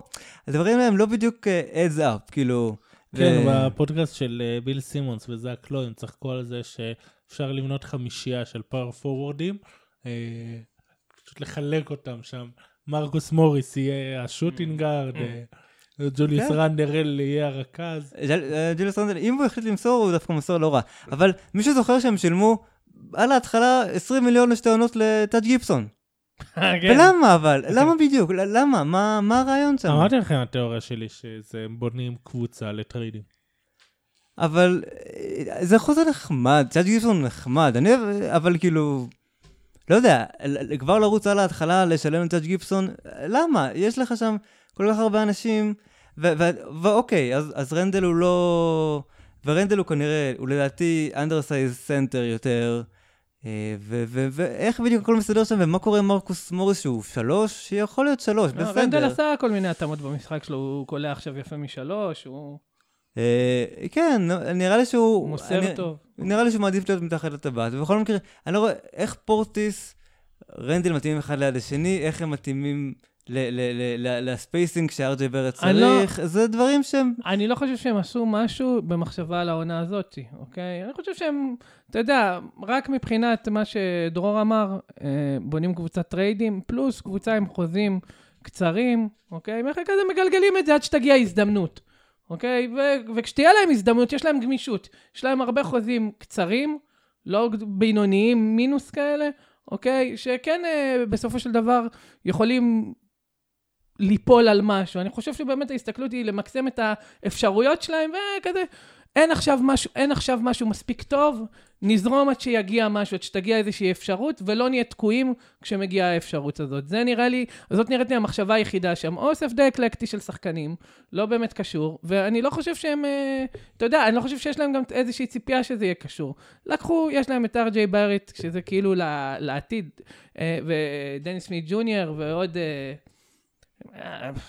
הדברים האלה הם לא בדיוק adds uh, up, כאילו. כן, ו... בפודקאסט של uh, ביל סימונס וזאק לואו, הם צחקו על זה שאפשר לבנות חמישייה של power פורוורדים, uh, פשוט לחלק אותם שם. מרקוס מוריס יהיה השוטינגארד. Uh, ג'וליוס כן. רנדרל יהיה הרכז. אה, ג'וליוס רנדרל, אם הוא החליט למסור, הוא דווקא מסור לא רע. אבל מישהו זוכר שהם שילמו על ההתחלה 20 מיליון לשתי עונות לטאג' גיפסון. [laughs] כן. ולמה אבל? למה בדיוק? למה? מה הרעיון שם? אמרתי לכם התיאוריה שלי שזה בונים קבוצה לטריידים. אבל אה, זה חוזה נחמד, טאג' גיבסון נחמד, אני אוהב, אבל כאילו, לא יודע, כבר לרוץ על ההתחלה לשלם לטאג' גיבסון, למה? יש לך שם כל כך הרבה אנשים ואוקיי, אז, אז רנדל הוא לא... ורנדל הוא כנראה, הוא לדעתי undersized center יותר. אה, ואיך בדיוק הכל מסתדר שם, ומה קורה עם מרקוס מוריס שהוא שלוש? שיכול להיות שלוש, לא, בסדר. רנדל עשה כל מיני התאמות במשחק שלו, הוא קולע עכשיו יפה משלוש, הוא... אה, כן, נראה לי שהוא... הוא מוסר טוב. נראה לי שהוא מעדיף להיות מתחת לטבעת, ובכל מקרה, אני לא רואה איך פורטיס, רנדל מתאימים אחד ליד השני, איך הם מתאימים... ל spacing שארג'יי בארט לא- צריך, זה דברים שהם... אני לא חושב שהם עשו משהו במחשבה על העונה הזאת, אוקיי? אני חושב שהם, אתה יודע, רק מבחינת מה שדרור אמר, אה, בונים קבוצת טריידים, פלוס קבוצה עם חוזים קצרים, אוקיי? ואחרי כזה מגלגלים את זה עד שתגיע הזדמנות, אוקיי? ו- וכשתהיה להם הזדמנות, יש להם גמישות. יש להם הרבה חוזים קצרים, לא בינוניים, מינוס כאלה, אוקיי? שכן, אה, בסופו של דבר, יכולים ליפול על משהו. אני חושב שבאמת ההסתכלות היא למקסם את האפשרויות שלהם, וכזה, אין עכשיו משהו, אין עכשיו משהו מספיק טוב, נזרום עד שיגיע משהו, עד שתגיע איזושהי אפשרות, ולא נהיה תקועים כשמגיעה האפשרות הזאת. זה נראה לי, זאת נראית לי המחשבה היחידה שם. אוסף די אקלקטי של שחקנים, לא באמת קשור, ואני לא חושב שהם, אה, אתה יודע, אני לא חושב שיש להם גם איזושהי ציפייה שזה יהיה קשור. לקחו, יש להם את ארג'יי באריט, שזה כאילו לעתיד, אה, ודניס סמית ג'וניור, ועוד... אה,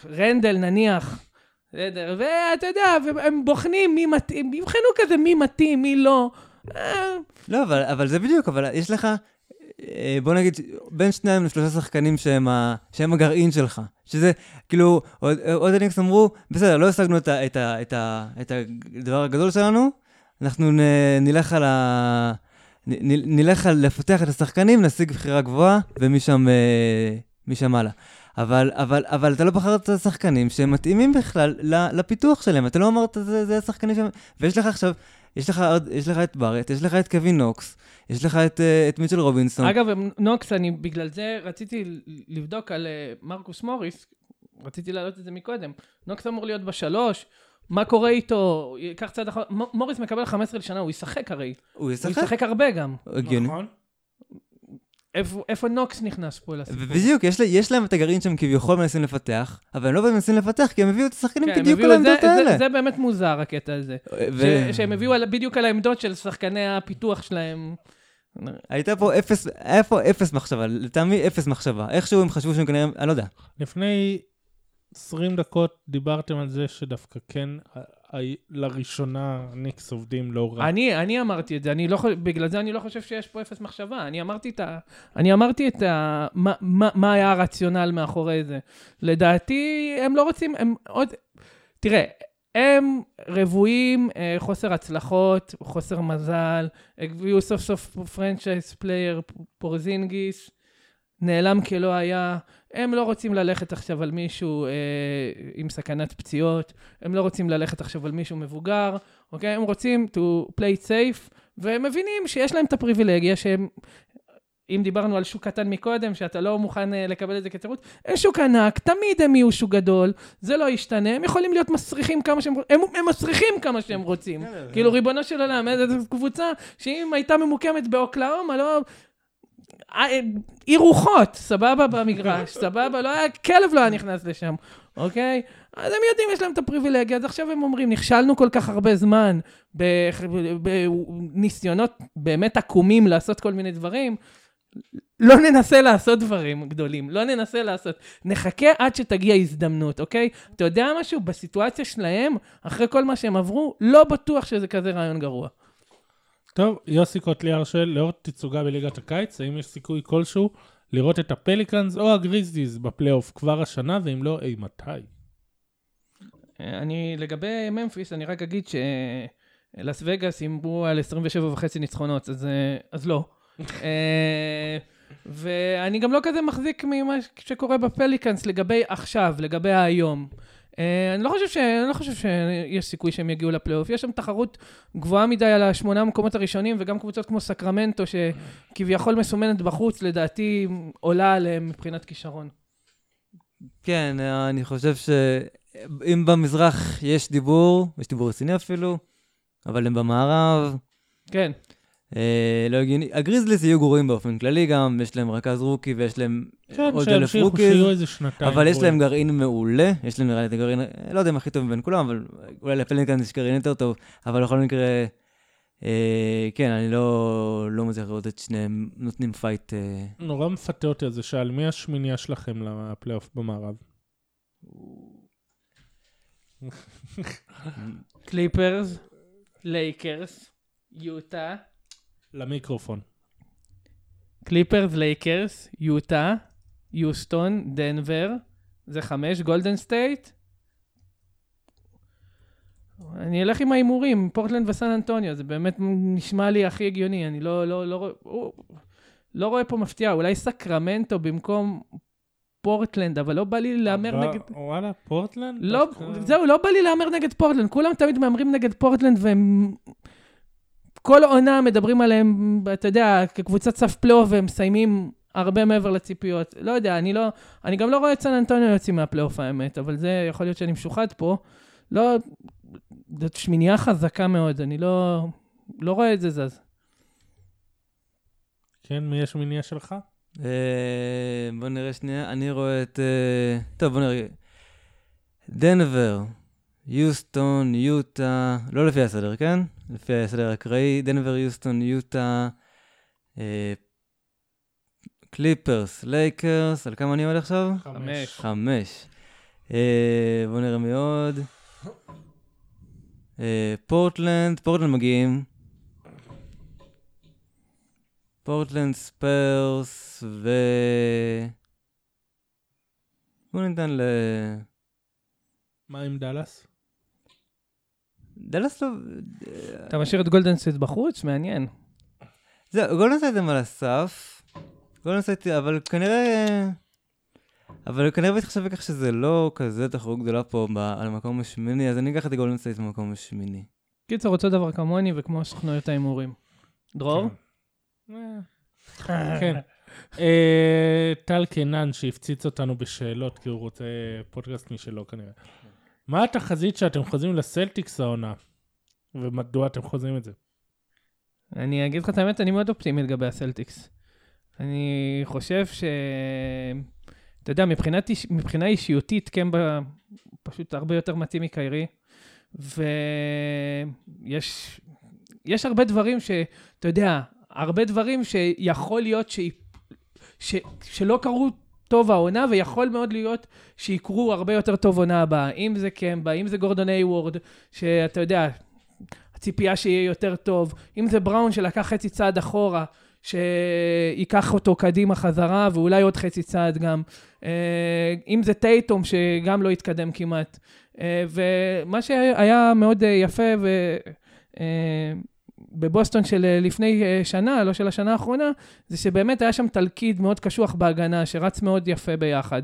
רנדל נניח, בסדר, ואתה יודע, הם בוחנים מי מתאים, יבחנו כזה מי מתאים, מי לא. לא, אבל, אבל זה בדיוק, אבל יש לך, אה, בוא נגיד, בין שניים לשלושה שחקנים שהם, ה, שהם הגרעין שלך. שזה, כאילו, עוד, הניקס אמרו, בסדר, לא השגנו את, את, את, את הדבר הגדול שלנו, אנחנו נ, נלך על ה... נ, נלך על לפתח את השחקנים, נשיג בחירה גבוהה, ומשם אה, הלאה. אבל, אבל, אבל אתה לא בחרת את השחקנים שמתאימים בכלל לפיתוח שלהם. אתה לא אמרת, זה, זה השחקנים שם... ויש לך עכשיו, יש לך, יש לך את בארט, יש לך את קווין נוקס, יש לך את, אה, את מיטשל רובינסון. אגב, נוקס, אני בגלל זה רציתי לבדוק על אה, מרקוס מוריס, רציתי להעלות את זה מקודם. נוקס אמור להיות בשלוש, מה קורה איתו? ייקח צעד אחר... מוריס מקבל 15 לשנה, הוא ישחק הרי. הוא ישחק? הוא ישחק הרבה גם. הגיוני. נכון. איפה, איפה נוקס נכנס פה לסיפור? בדיוק, יש, יש להם את הגרעין שהם כביכול מנסים לפתח, אבל הם לא מנסים לפתח כי הם הביאו את השחקנים כן, בדיוק על העמדות האלה. זה, זה באמת מוזר הקטע הזה. ו... ש, שהם הביאו על, בדיוק על העמדות של שחקני הפיתוח שלהם. הייתה פה אפס, היה פה אפס מחשבה, לטעמי אפס מחשבה. איכשהו הם חשבו שהם כנראה, אני לא יודע. לפני 20 דקות דיברתם על זה שדווקא כן לראשונה ניקס עובדים לא רע. אני, אני אמרתי את זה, אני לא, בגלל זה אני לא חושב שיש פה אפס מחשבה. אני אמרתי את ה... אני אמרתי את ה... מה, מה, מה היה הרציונל מאחורי זה. לדעתי, הם לא רוצים, הם עוד... תראה, הם רבועים, אה, חוסר הצלחות, חוסר מזל, הביאו סוף סוף franchise player, פורזינגיס, נעלם כלא היה. הם לא רוצים ללכת עכשיו על מישהו אה, עם סכנת פציעות, הם לא רוצים ללכת עכשיו על מישהו מבוגר, אוקיי? הם רוצים to play safe, והם מבינים שיש להם את הפריבילגיה שהם... אם דיברנו על שוק קטן מקודם, שאתה לא מוכן uh, לקבל את זה כתירוץ, אין שוק ענק, תמיד הם יהיו שוק גדול, זה לא ישתנה, הם יכולים להיות מסריחים כמה שהם רוצים, הם, הם מסריחים כמה שהם רוצים. כן, כאילו, ריבונו של עולם, איזו קבוצה שאם הייתה ממוקמת באוקלאומה, לא... אי רוחות, סבבה במגרש, סבבה, לא היה, כלב לא היה נכנס לשם, אוקיי? אז הם יודעים, יש להם את הפריבילגיה, אז עכשיו הם אומרים, נכשלנו כל כך הרבה זמן בניסיונות באמת עקומים לעשות כל מיני דברים, לא ננסה לעשות דברים גדולים, לא ננסה לעשות. נחכה עד שתגיע הזדמנות, אוקיי? אתה יודע משהו? בסיטואציה שלהם, אחרי כל מה שהם עברו, לא בטוח שזה כזה רעיון גרוע. טוב, יוסי קוטליאר של לאור תצוגה בליגת הקיץ, האם יש סיכוי כלשהו לראות את הפליקאנס או הגריזליז בפלייאוף כבר השנה, ואם לא, אי מתי? אני, לגבי ממפיס, אני רק אגיד שלס וגאס הימרו על 27 וחצי ניצחונות, אז, אה, אז לא. אה, ואני גם לא כזה מחזיק ממה שקורה בפליקאנס לגבי עכשיו, לגבי היום. אה, אני לא חושב, ש... אני לא חושב שיש סיכוי שהם יגיעו לפלייאוף. יש שם תחרות גבוהה מדי על השמונה המקומות הראשונים, וגם קבוצות כמו סקרמנטו, שכביכול מסומנת בחוץ, לדעתי עולה עליהם מבחינת כישרון. כן, אני חושב שאם במזרח יש דיבור, יש דיבור רציני אפילו, אבל הם במערב. כן. אה, לא הגיוני. הגריזליס יהיו גרועים באופן כללי גם, יש להם רכז rookie ויש להם כן, עוד אלף rookies. שיהיו איזה שנתיים. אבל יש. להם גרעין מעולה, יש להם נראה לי את הגרעין, לא יודע אם הכי טוב מבין כולם, אבל אולי לפליקנס יש גרעין יותר טוב, אבל בכל מקרה, אה, כן, אני לא, לא מצליח לראות את שניהם נותנים fight. אה, נורא מפתה אותי על זה, שעל מי השמינייה שלכם לפלייאוף במערב? [laughs] קליפרס, לייקרס, יוטה, למיקרופון. קליפרס, לייקרס, יוטה, יוסטון, דנבר, זה חמש, גולדן סטייט. אני אלך עם ההימורים, פורטלנד וסן אנטוניו, זה באמת נשמע לי הכי הגיוני, אני לא, לא, לא, או- לא רואה פה מפתיע, אולי סקרמנטו במקום פורטלנד, אבל לא בא לי להמר נגד... וואלה, פורטלנד? לא, זהו, לא בא לי להמר נגד פורטלנד, כולם תמיד מהמרים נגד פורטלנד והם... כל עונה מדברים עליהם, אתה יודע, כקבוצת סף פלייאוף והם מסיימים הרבה מעבר לציפיות. לא יודע, אני לא... אני גם לא רואה את סן אנטוניו יוצאים מהפלייאוף האמת, אבל זה יכול להיות שאני משוחד פה. לא... זאת שמינייה חזקה מאוד, אני לא... לא רואה את זה זז. כן, מי השמינייה שלך? אה, בוא נראה שנייה, אני רואה את... אה, טוב, בוא נראה. דנבר, יוסטון, יוטה, לא לפי הסדר, כן? לפי הסדר האקראי, דנבר, יוסטון, יוטה, אה, קליפרס, לייקרס, על כמה אני עומד עכשיו? חמש. חמש. אה, בוא נראה מי עוד. אה, פורטלנד, פורטלנד מגיעים. פורטלנד, ספרס ו... בוא ניתן ל... מה עם דאלאס? דלס לא... אתה משאיר את גולדן סטייט בחוץ? מעניין. זהו, גולדן סטייט הם על הסף. גולדן סטייט, אבל כנראה... אבל כנראה בהתחשב בכך שזה לא כזה תחרות גדולה פה על המקום השמיני, אז אני אקח את גולדן סטייט במקום השמיני. קיצור, אותו דבר כמוני וכמו סוכנויות ההימורים. דרור? כן. אה, טל קינן שהפציץ אותנו בשאלות, כי הוא רוצה פודקאסט משלו כנראה. מה התחזית שאתם חוזים לסלטיקס העונה? ומדוע אתם חוזים את זה? אני אגיד לך את האמת, אני מאוד אופטימי לגבי הסלטיקס. אני חושב ש... אתה יודע, מבחינת, מבחינה אישיותית, קמבה פשוט הרבה יותר מתאים מקיירי, ויש יש הרבה דברים ש... אתה יודע, הרבה דברים שיכול להיות ש... ש... שלא קרו טוב העונה, ויכול מאוד להיות שיקרו הרבה יותר טוב עונה הבאה. אם זה קמבה, אם זה גורדון איי-וורד, שאתה יודע, הציפייה שיהיה יותר טוב. אם זה בראון שלקח חצי צעד אחורה, שייקח אותו קדימה חזרה, ואולי עוד חצי צעד גם. אה, אם זה טייטום, שגם לא התקדם כמעט. אה, ומה שהיה מאוד אה, יפה, ו... אה, בבוסטון של אה, לפני אה, שנה, לא של השנה האחרונה, זה שבאמת היה שם תלכיד מאוד קשוח בהגנה, שרץ מאוד יפה ביחד.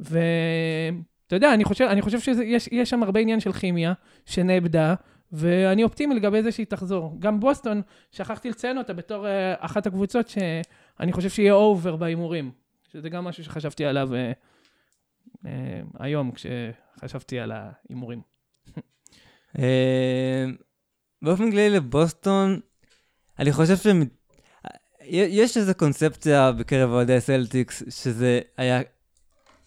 ואתה יודע, אני חושב, אני חושב שיש יש שם הרבה עניין של כימיה, שנאבדה, ואני אופטימי לגבי זה שהיא תחזור. גם בוסטון, שכחתי לציין אותה בתור אה, אחת הקבוצות שאני חושב שיהיה over בהימורים. שזה גם משהו שחשבתי עליו אה, אה, היום, כשחשבתי על ההימורים. באופן כללי לבוסטון, אני חושב שהם... יש איזו קונספציה בקרב אוהדי הסלטיקס, שזה היה...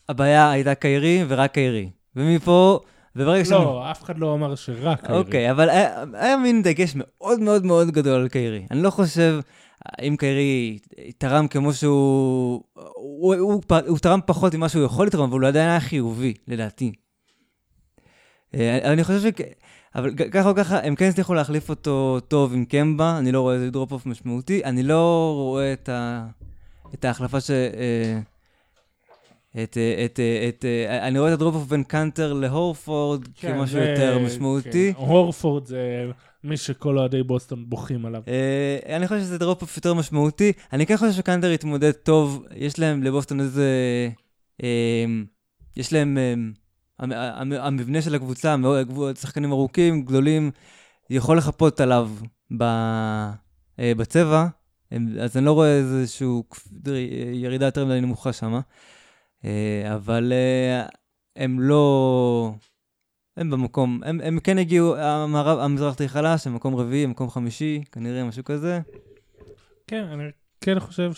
הבעיה הייתה קיירי ורק קיירי. ומפה, וברגע שהם... לא, אף אחד לא אמר שרק קיירי. אוקיי, אבל היה, היה מין דגש מאוד מאוד מאוד גדול על קיירי. אני לא חושב, אם קיירי תרם כמו שהוא... הוא, הוא, הוא, הוא תרם פחות ממה שהוא יכול לתרום, אבל הוא עדיין היה חיובי, לדעתי. אה, אני חושב ש... אבל ככה או ככה, הם כן הצליחו להחליף אותו טוב עם קמבה, אני לא רואה איזה drop-off משמעותי. אני לא רואה את, ה... את ההחלפה ש... אה, את, אה, את, את, אני רואה את ה drop-off בין קאנטר להורפורד כן, כמשהו זה, יותר משמעותי. כן. הורפורד זה מי שכל אוהדי בוסטון בוכים עליו. אני חושב שזה drop-off יותר משמעותי. אני כן חושב שקאנטר יתמודד טוב, יש להם לבוסטון איזה... יש להם... המבנה של הקבוצה, שחקנים ארוכים, גדולים, יכול לחפות עליו אה, בצבע, אז אני לא רואה איזושהי ירידה יותר מדי נמוכה שם. אה, אבל אה, הם לא... הם במקום, הם, הם כן הגיעו, המערב, המזרח תהיה חלש, הם מקום רביעי, מקום חמישי, כנראה משהו כזה. כן, אני כן חושב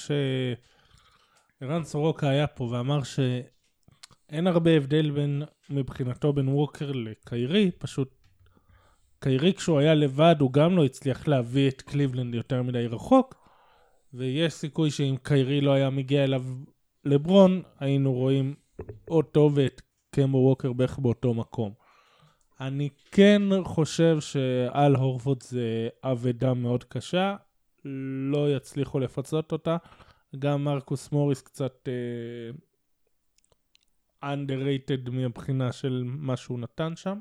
שערן סורוקה היה פה ואמר ש... אין הרבה הבדל בין, מבחינתו בין ווקר לקיירי, פשוט קיירי כשהוא היה לבד הוא גם לא הצליח להביא את קליבלנד יותר מדי רחוק, ויש סיכוי שאם קיירי לא היה מגיע אליו לברון, היינו רואים אותו ואת קמבו ווקר בערך באותו מקום. אני כן חושב שעל הורפורד זה אבדה מאוד קשה, לא יצליחו לפצות אותה. גם מרקוס מוריס קצת אה, underrated מבחינה של מה שהוא נתן שם.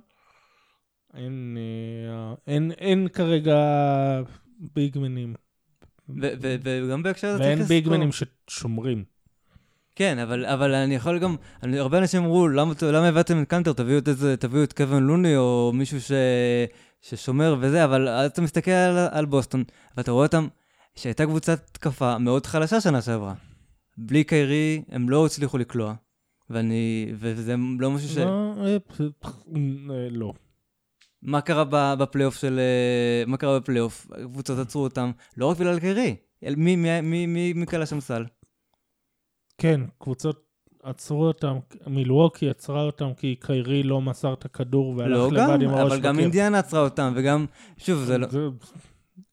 אין, אה, אין, אין כרגע ביגמנים. וגם בהקשר הזה. ואין ביגמנים ששומרים. כן, אבל, אבל אני יכול גם, אני, הרבה אנשים אמרו, למה, למה הבאתם את קאנטר, תביאו את איזה, תביאו את קווין לוני או מישהו ש, ששומר וזה, אבל אז אתה מסתכל על, על בוסטון, ואתה רואה אותם, שהייתה קבוצת תקפה מאוד חלשה שנה שעברה. בלי קיירי, הם לא הצליחו לקלוע. ואני, וזה לא משהו ש... לא, אה, אה, לא. מה קרה בפלייאוף של... אה, מה קרה בפלייאוף? הקבוצות עצרו אותם, לא רק בגלל קרי. מי, מי, מי, מי, מי קלה שם סל? כן, קבוצות עצרו אותם, מילווקי עצרה אותם כי קיירי לא מסר את הכדור והלך לא לבד גם, עם הראש בקיר. אבל גם אינדיאנה עצרה אותם, וגם, שוב, זה לא...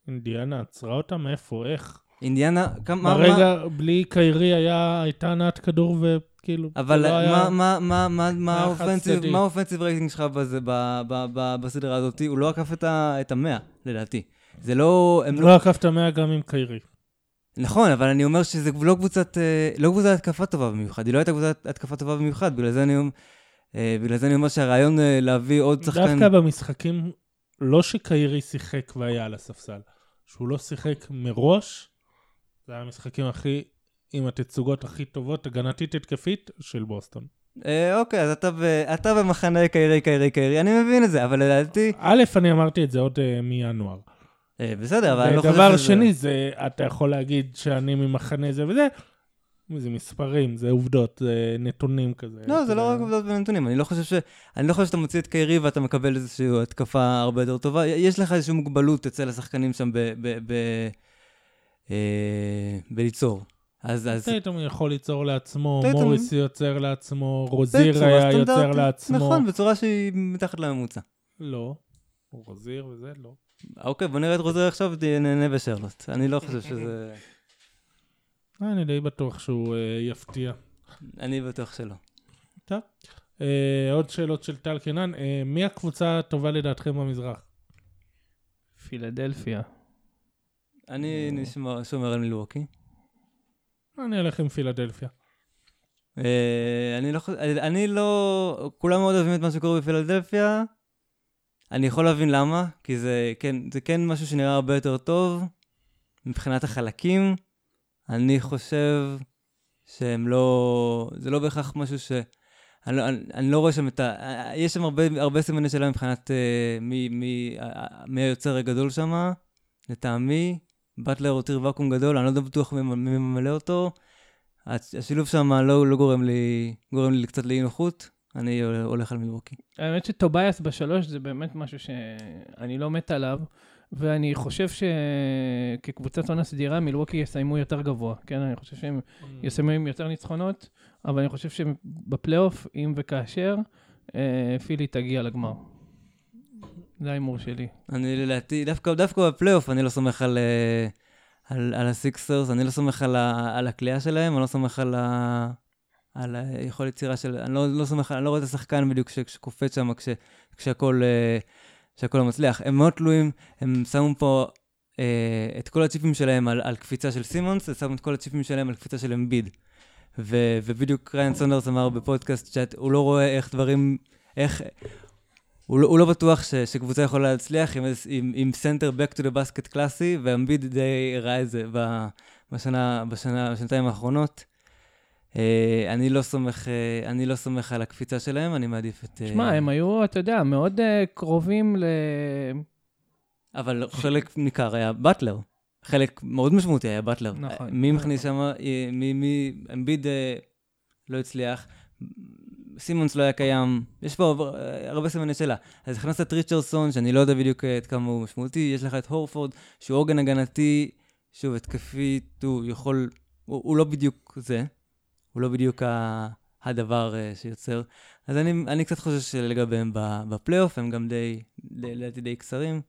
אינדיאנה עצרה אותם? איפה? איך? אינדיאנה, כמה... ברגע, מה... בלי קיירי היה, הייתה נעת כדור ו... כאילו, אבל מה, היה... מה, מה, מה, מה האופנסיב, מה האופנסיב רייטינג שלך בזה, ב, ב, ב, בסדרה הזאת? הוא לא עקף את, ה, את המאה, לדעתי. זה לא... הם לא... לא עקף את המאה גם עם קיירי. נכון, אבל אני אומר שזה לא קבוצת, אה, לא קבוצת התקפה טובה במיוחד. היא לא הייתה קבוצת התקפה טובה במיוחד, בגלל זה אני, אה, בגלל זה אני אומר שהרעיון אה, להביא עוד שחקן... דווקא במשחקים, לא שקיירי שיחק והיה על הספסל, שהוא לא שיחק מראש, זה היה המשחקים הכי עם התצוגות הכי טובות, הגנתית התקפית, של בוסטון. אה, אוקיי, אז אתה, ב, אתה במחנה קיירי, קיירי, קיירי, אני מבין את זה, אבל לדעתי... א', אני אמרתי את זה עוד uh, מינואר. אה, בסדר, אבל אני לא חושב שזה... דבר שני, זה, אתה יכול להגיד שאני ממחנה זה וזה, זה מספרים, זה עובדות, זה נתונים כזה. לא, זה לא רק עובדות ונתונים, אני לא חושב ש... אני לא חושב שאתה מוציא את קיירי ואתה מקבל איזושהי התקפה הרבה יותר טובה. יש לך איזושהי מוגבלות אצל השחקנים שם ב... ב, ב אה, בליצור. אז... אז... טייטום יכול ליצור לעצמו, טייטום... מוריס יוצר לעצמו, רוזיר היה יוצר לעצמו. נכון, בצורה שהיא מתחת לממוצע. לא, רוזיר וזה לא. אוקיי, בוא נראה את רוזיר עכשיו, נהנה בשרלוט. אני לא חושב שזה... אני די בטוח שהוא uh, יפתיע. אני בטוח שלא. טוב. Uh, עוד שאלות של טל קנן. Uh, מי הקבוצה הטובה לדעתכם במזרח? פילדלפיה. אני שומר על מילווקי. אני אלך עם פילדלפיה. אה, אני לא אני לא, כולם מאוד אוהבים את מה שקורה בפילדלפיה. אני יכול להבין למה, כי זה כן, זה כן משהו שנראה הרבה יותר טוב מבחינת החלקים. אני חושב שהם לא, זה לא בהכרח משהו ש... אני לא, אני, אני לא רואה שם את ה... יש שם הרבה, הרבה סימני שאלה מבחינת uh, מי, מי, uh, מי היוצר הגדול שם, לטעמי. באטלר הותיר ואקום גדול, אני לא יודע בטוח מי ממלא אותו. השילוב שם לא, לא גורם לי, גורם לי קצת לאי נוחות, אני הולך על מילווקי. האמת שטובייס בשלוש זה באמת משהו שאני לא מת עליו, ואני חושב שכקבוצת עונה סדירה, מילווקי יסיימו יותר גבוה, כן? אני חושב שהם mm. יסיימו עם יותר ניצחונות, אבל אני חושב שבפלייאוף, אם וכאשר, אה, פילי תגיע לגמר. זה ההימור שלי. אני לדעתי, דווקא, דווקא בפלייאוף אני לא סומך על, אה, על, על הסיקסרס, אני לא סומך על, על הכלייה שלהם, אני לא סומך על, על היכולת יצירה של... אני לא, לא סומך, אני לא רואה את השחקן בדיוק שקופץ שם כש, כשהכול, אה, כשהכול לא מצליח. הם מאוד תלויים, הם שמו פה אה, את כל הצ'יפים שלהם על, על קפיצה של סימונס, ושמו את כל הצ'יפים שלהם על קפיצה של אמביד. ו, ובדיוק ראיין סונדרס אמר בפודקאסט שהוא לא רואה איך דברים, איך... הוא לא, הוא לא בטוח ש, שקבוצה יכולה להצליח עם, עם, עם סנטר back to the basket קלאסי, ואמביד די הראה את זה בשנה, בשנה, בשנתיים האחרונות. אה, אני לא סומך, uh, אני לא סומך על הקפיצה שלהם, אני מעדיף את... שמע, uh, הם היו, אתה יודע, מאוד uh, קרובים ל... אבל חלק ניכר היה באטלר. חלק מאוד משמעותי היה באטלר. נכון. מי מכניס שם, מי, מי, אמביד לא הצליח, סימונס לא היה קיים, יש פה הרבה סימני שאלה. אז הכנסת את ריצ'רסון, שאני לא יודע בדיוק עד כמה הוא משמעותי, יש לך את הורפורד, שהוא עוגן הגנתי, שוב, התקפית, הוא יכול, הוא, הוא לא בדיוק זה, הוא לא בדיוק ה, הדבר uh, שיוצר. אז אני, אני קצת חושב לגביהם בפלייאוף, הם גם די, לדעתי די קצרים.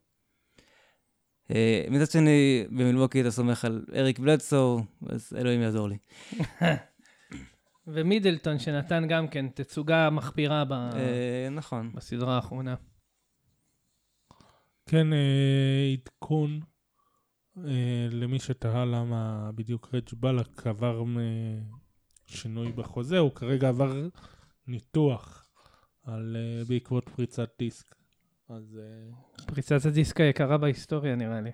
Uh, מצד שני, במילווקי אתה סומך על אריק בלדסו, אז אלוהים יעזור לי. [laughs] ומידלטון, שנתן גם כן תצוגה מחפירה ב... אה, נכון. בסדרה האחרונה. כן, אה, עדכון אה, למי שתהה למה בדיוק רג' בלק עבר שינוי בחוזה, הוא כרגע עבר ניתוח על, בעקבות פריצת דיסק. אז... פריצת הדיסק היקרה בהיסטוריה נראה לי.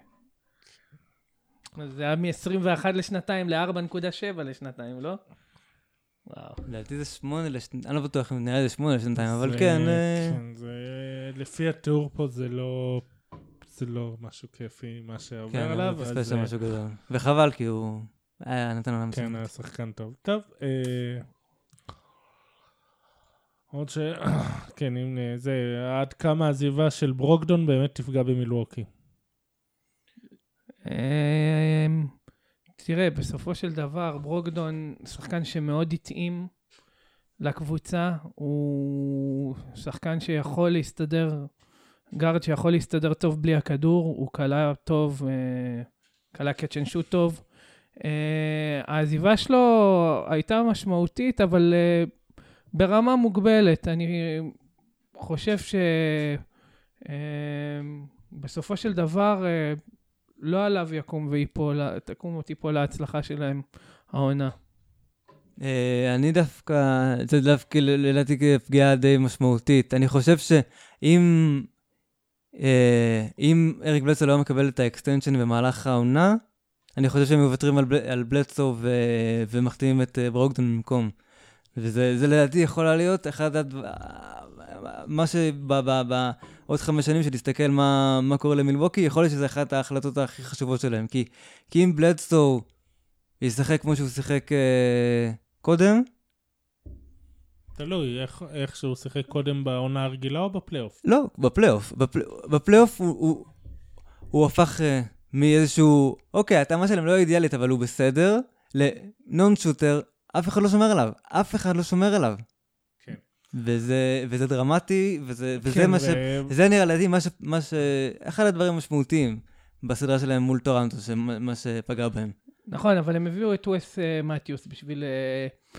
אז זה היה מ-21 לשנתיים ל-4.7 לשנתיים, לא? וואו. לדעתי זה שמונה לשנתיים, אני לא בטוח אם נראה לי זה שמונה לשנתיים, אבל כן. אה, כן, זה... לפי התיאור פה זה לא... זה לא משהו כיפי, מה שעובר כן, עליו. כן, פספס שם משהו גדול. וחבל, כי הוא היה נתן לו כן, היה שחקן טוב. טוב, עוד ש... [coughs] כן, אם זה... עד כמה העזיבה של ברוקדון באמת תפגע במילווקי. תראה, בסופו של דבר, ברוקדון, שחקן שמאוד התאים לקבוצה, הוא שחקן שיכול להסתדר, גארד שיכול להסתדר טוב בלי הכדור, הוא קלע טוב, קלע catch and shoot טוב. אה, העזיבה שלו הייתה משמעותית, אבל אה, ברמה מוגבלת. אני חושב שבסופו אה, של דבר, לא עליו יקום ויפול, תקום ותיפול ההצלחה שלהם, העונה. אני דווקא, זה דווקא לדעתי כפגיעה די משמעותית. אני חושב שאם אם אריק בלדסו לא מקבל את ה extension במהלך העונה, אני חושב שהם מוותרים על, בל, על בלדסו ו, ומחתימים את אה, ברוקדון במקום. וזה לדעתי יכולה להיות אחד מה שבעוד חמש שנים, שתסתכל מה, מה קורה למילווקי, יכול להיות שזו אחת ההחלטות הכי חשובות שלהם. כי, כי אם בלדסו ישחק כמו שהוא שיחק אה, קודם, תלוי, איך, איך שהוא שיחק קודם בעונה הרגילה או בפלייאוף? לא, בפלייאוף. בפלייאוף הוא, הוא, הוא הפך... אה, מאיזשהו, אוקיי, ההתאמה שלהם לא אידיאלית, אבל הוא בסדר, לנון שוטר, אף אחד לא שומר עליו. אף אחד לא שומר עליו. וזה, וזה דרמטי, וזה, וזה כן, מה ו... ש... זה נראה לי מה ש... מה ש... אחד הדברים המשמעותיים בסדרה שלהם מול טורנטו, מה שפגע בהם. נכון, אבל הם הביאו את וס uh, מתיוס בשביל... Uh...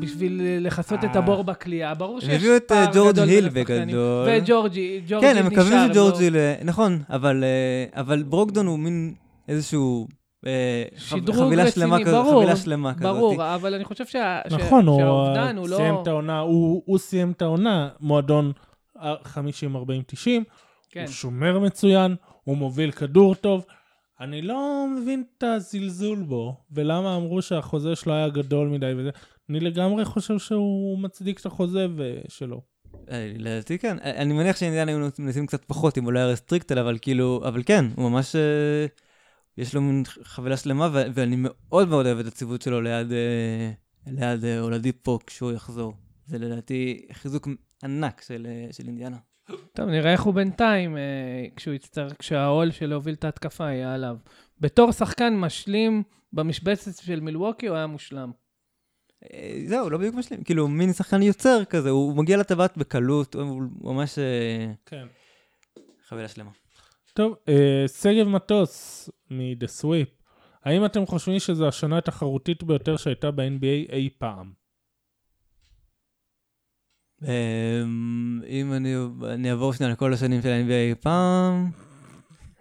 בשביל לכסות את הבור בכלייה. ברור שיש פער גדול. הביאו את ג'ורג' היל בגדול. וג'ורג'י, ג'ורג'י נשאר. כן, הם מקווים שג'ורג'י, היל, נכון, אבל, אה, אבל ברוקדון הוא מין איזשהו... אה, שדרוג רציני, ברור, חבילה שלמה כזאת. ברור, אבל אני חושב שה, נכון, ש, שהאובדן הוא לא... סיים את העונה, הוא, הוא סיים את העונה, מועדון 50-40-90, כן. הוא שומר מצוין, הוא מוביל כדור טוב. אני לא מבין את הזלזול בו, ולמה אמרו שהחוזה שלו היה גדול מדי וזה. אני לגמרי חושב שהוא מצדיק את החוזה שלו. אה, לדעתי כן. אה, אני מניח שאינדיאנה היו מנסים קצת פחות אם הוא לא היה restricted, אבל כאילו, אבל כן, הוא ממש, יש לו מין חבילה שלמה, ואני מאוד מאוד אוהב את הציוות שלו ליד, ליד הולדי פה כשהוא יחזור. זה לדעתי חיזוק ענק של, של אינדיאנה. טוב, נראה איך הוא בינתיים, כשהוא יצטרך, כשהעול של להוביל את ההתקפה יהיה עליו. בתור שחקן משלים במשבצת של מילווקי, הוא היה מושלם. אה, זהו, לא בדיוק משלים, כאילו מין שחקן יוצר כזה, הוא מגיע לטבעת בקלות, הוא ממש... אה, כן. חבילה שלמה. טוב, uh, שגב מטוס מ-The Sweep האם אתם חושבים שזו השנה התחרותית ביותר שהייתה ב-NBA אי פעם? אמ, אם אני, אני אעבור שנייה לכל השנים של ה-NBA אי פעם.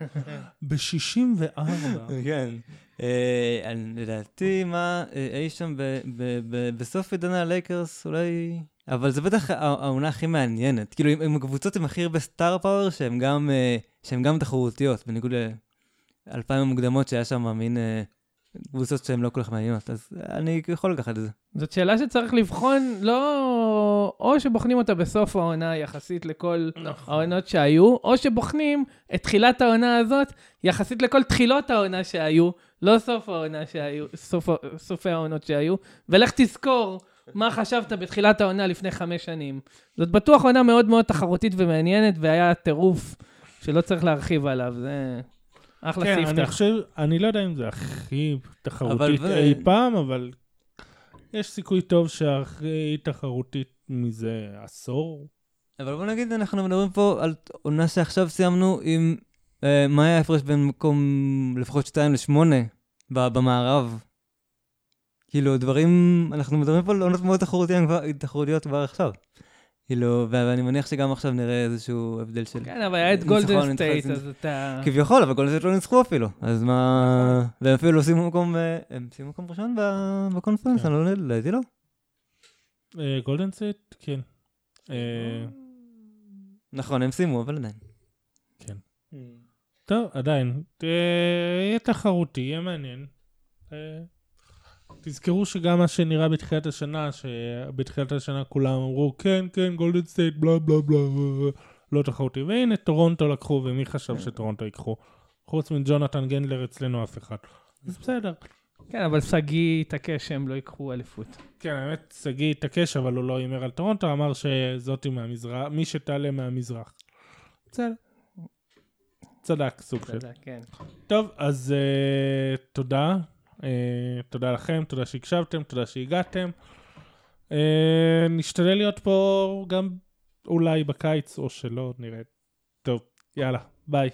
[laughs] ב-64. כן. אה, לדעתי, מה, אה, אי שם בסוף עידן הלייקרס, אולי... אבל זה בטח הע- העונה הכי מעניינת. כאילו, עם- עם הקבוצות עם הכי הרבה סטאר פאוור, שהן גם, אה, שהן גם תחרותיות, בניגוד לאלפיים המוקדמות, שהיה שם מין אה, קבוצות שהן לא כל כך מעניינות. אז אני יכול לקחת את זה. זאת שאלה שצריך לבחון, לא... או שבוחנים אותה בסוף העונה יחסית לכל נכון. העונות שהיו, או שבוחנים את תחילת העונה הזאת יחסית לכל תחילות העונה שהיו, לא סוף העונה שהיו, סוף, סופי העונות שהיו, ולך תזכור מה חשבת בתחילת העונה לפני חמש שנים. זאת בטוח עונה מאוד מאוד תחרותית ומעניינת, והיה טירוף שלא צריך להרחיב עליו, זה אחלה כן, אני ספתח. חושב, אני לא יודע אם זה הכי תחרותית אבל- אי פעם, אבל יש סיכוי טוב שהכי תחרותית מזה עשור. אבל בוא נגיד, אנחנו מדברים פה על עונה שעכשיו סיימנו עם... אה, מה היה ההפרש בין מקום לפחות 2 ל-8 במערב? כאילו, דברים... אנחנו מדברים פה על עונות מאוד תחרותיות כבר, עכשיו. כאילו, ואני מניח שגם עכשיו נראה איזשהו הבדל של... כן, אבל היה את גולדן סטייט. אז אתה... כביכול, אבל גולדן סטייט לא ניצחו אפילו. אז מה... והם אפילו לא סיימו מקום... אה, הם סיימו מקום ראשון בקונפרנס, כן. אני לא לדעתי לא. גולדן סטייט, כן. אה, נכון, הם סיימו, אבל עדיין. טוב, עדיין. אה, יהיה תחרותי, יהיה מעניין. אה, תזכרו שגם מה שנראה בתחילת השנה, שבתחילת השנה כולם אמרו, כן, כן, גולדן סטייט, בלה בלה בלה, לא תחרותי. והנה, טורונטו לקחו, ומי חשב שטורונטו ייקחו? חוץ מג'ונתן גנדלר אצלנו אף אחד. אז בסדר. כן, אבל שגיא התעקש שהם לא ייקחו אליפות. כן, האמת, שגיא התעקש, אבל הוא לא הימר על טורונטו, אמר שזאתי מהמזרח, מי שתעלה מהמזרח. בסדר. צדק, סוג של. תודה, כן. טוב, אז uh, תודה. Uh, תודה לכם, תודה שהקשבתם, תודה שהגעתם. Uh, נשתדל להיות פה גם אולי בקיץ, או שלא, נראה. טוב, יאללה, ביי.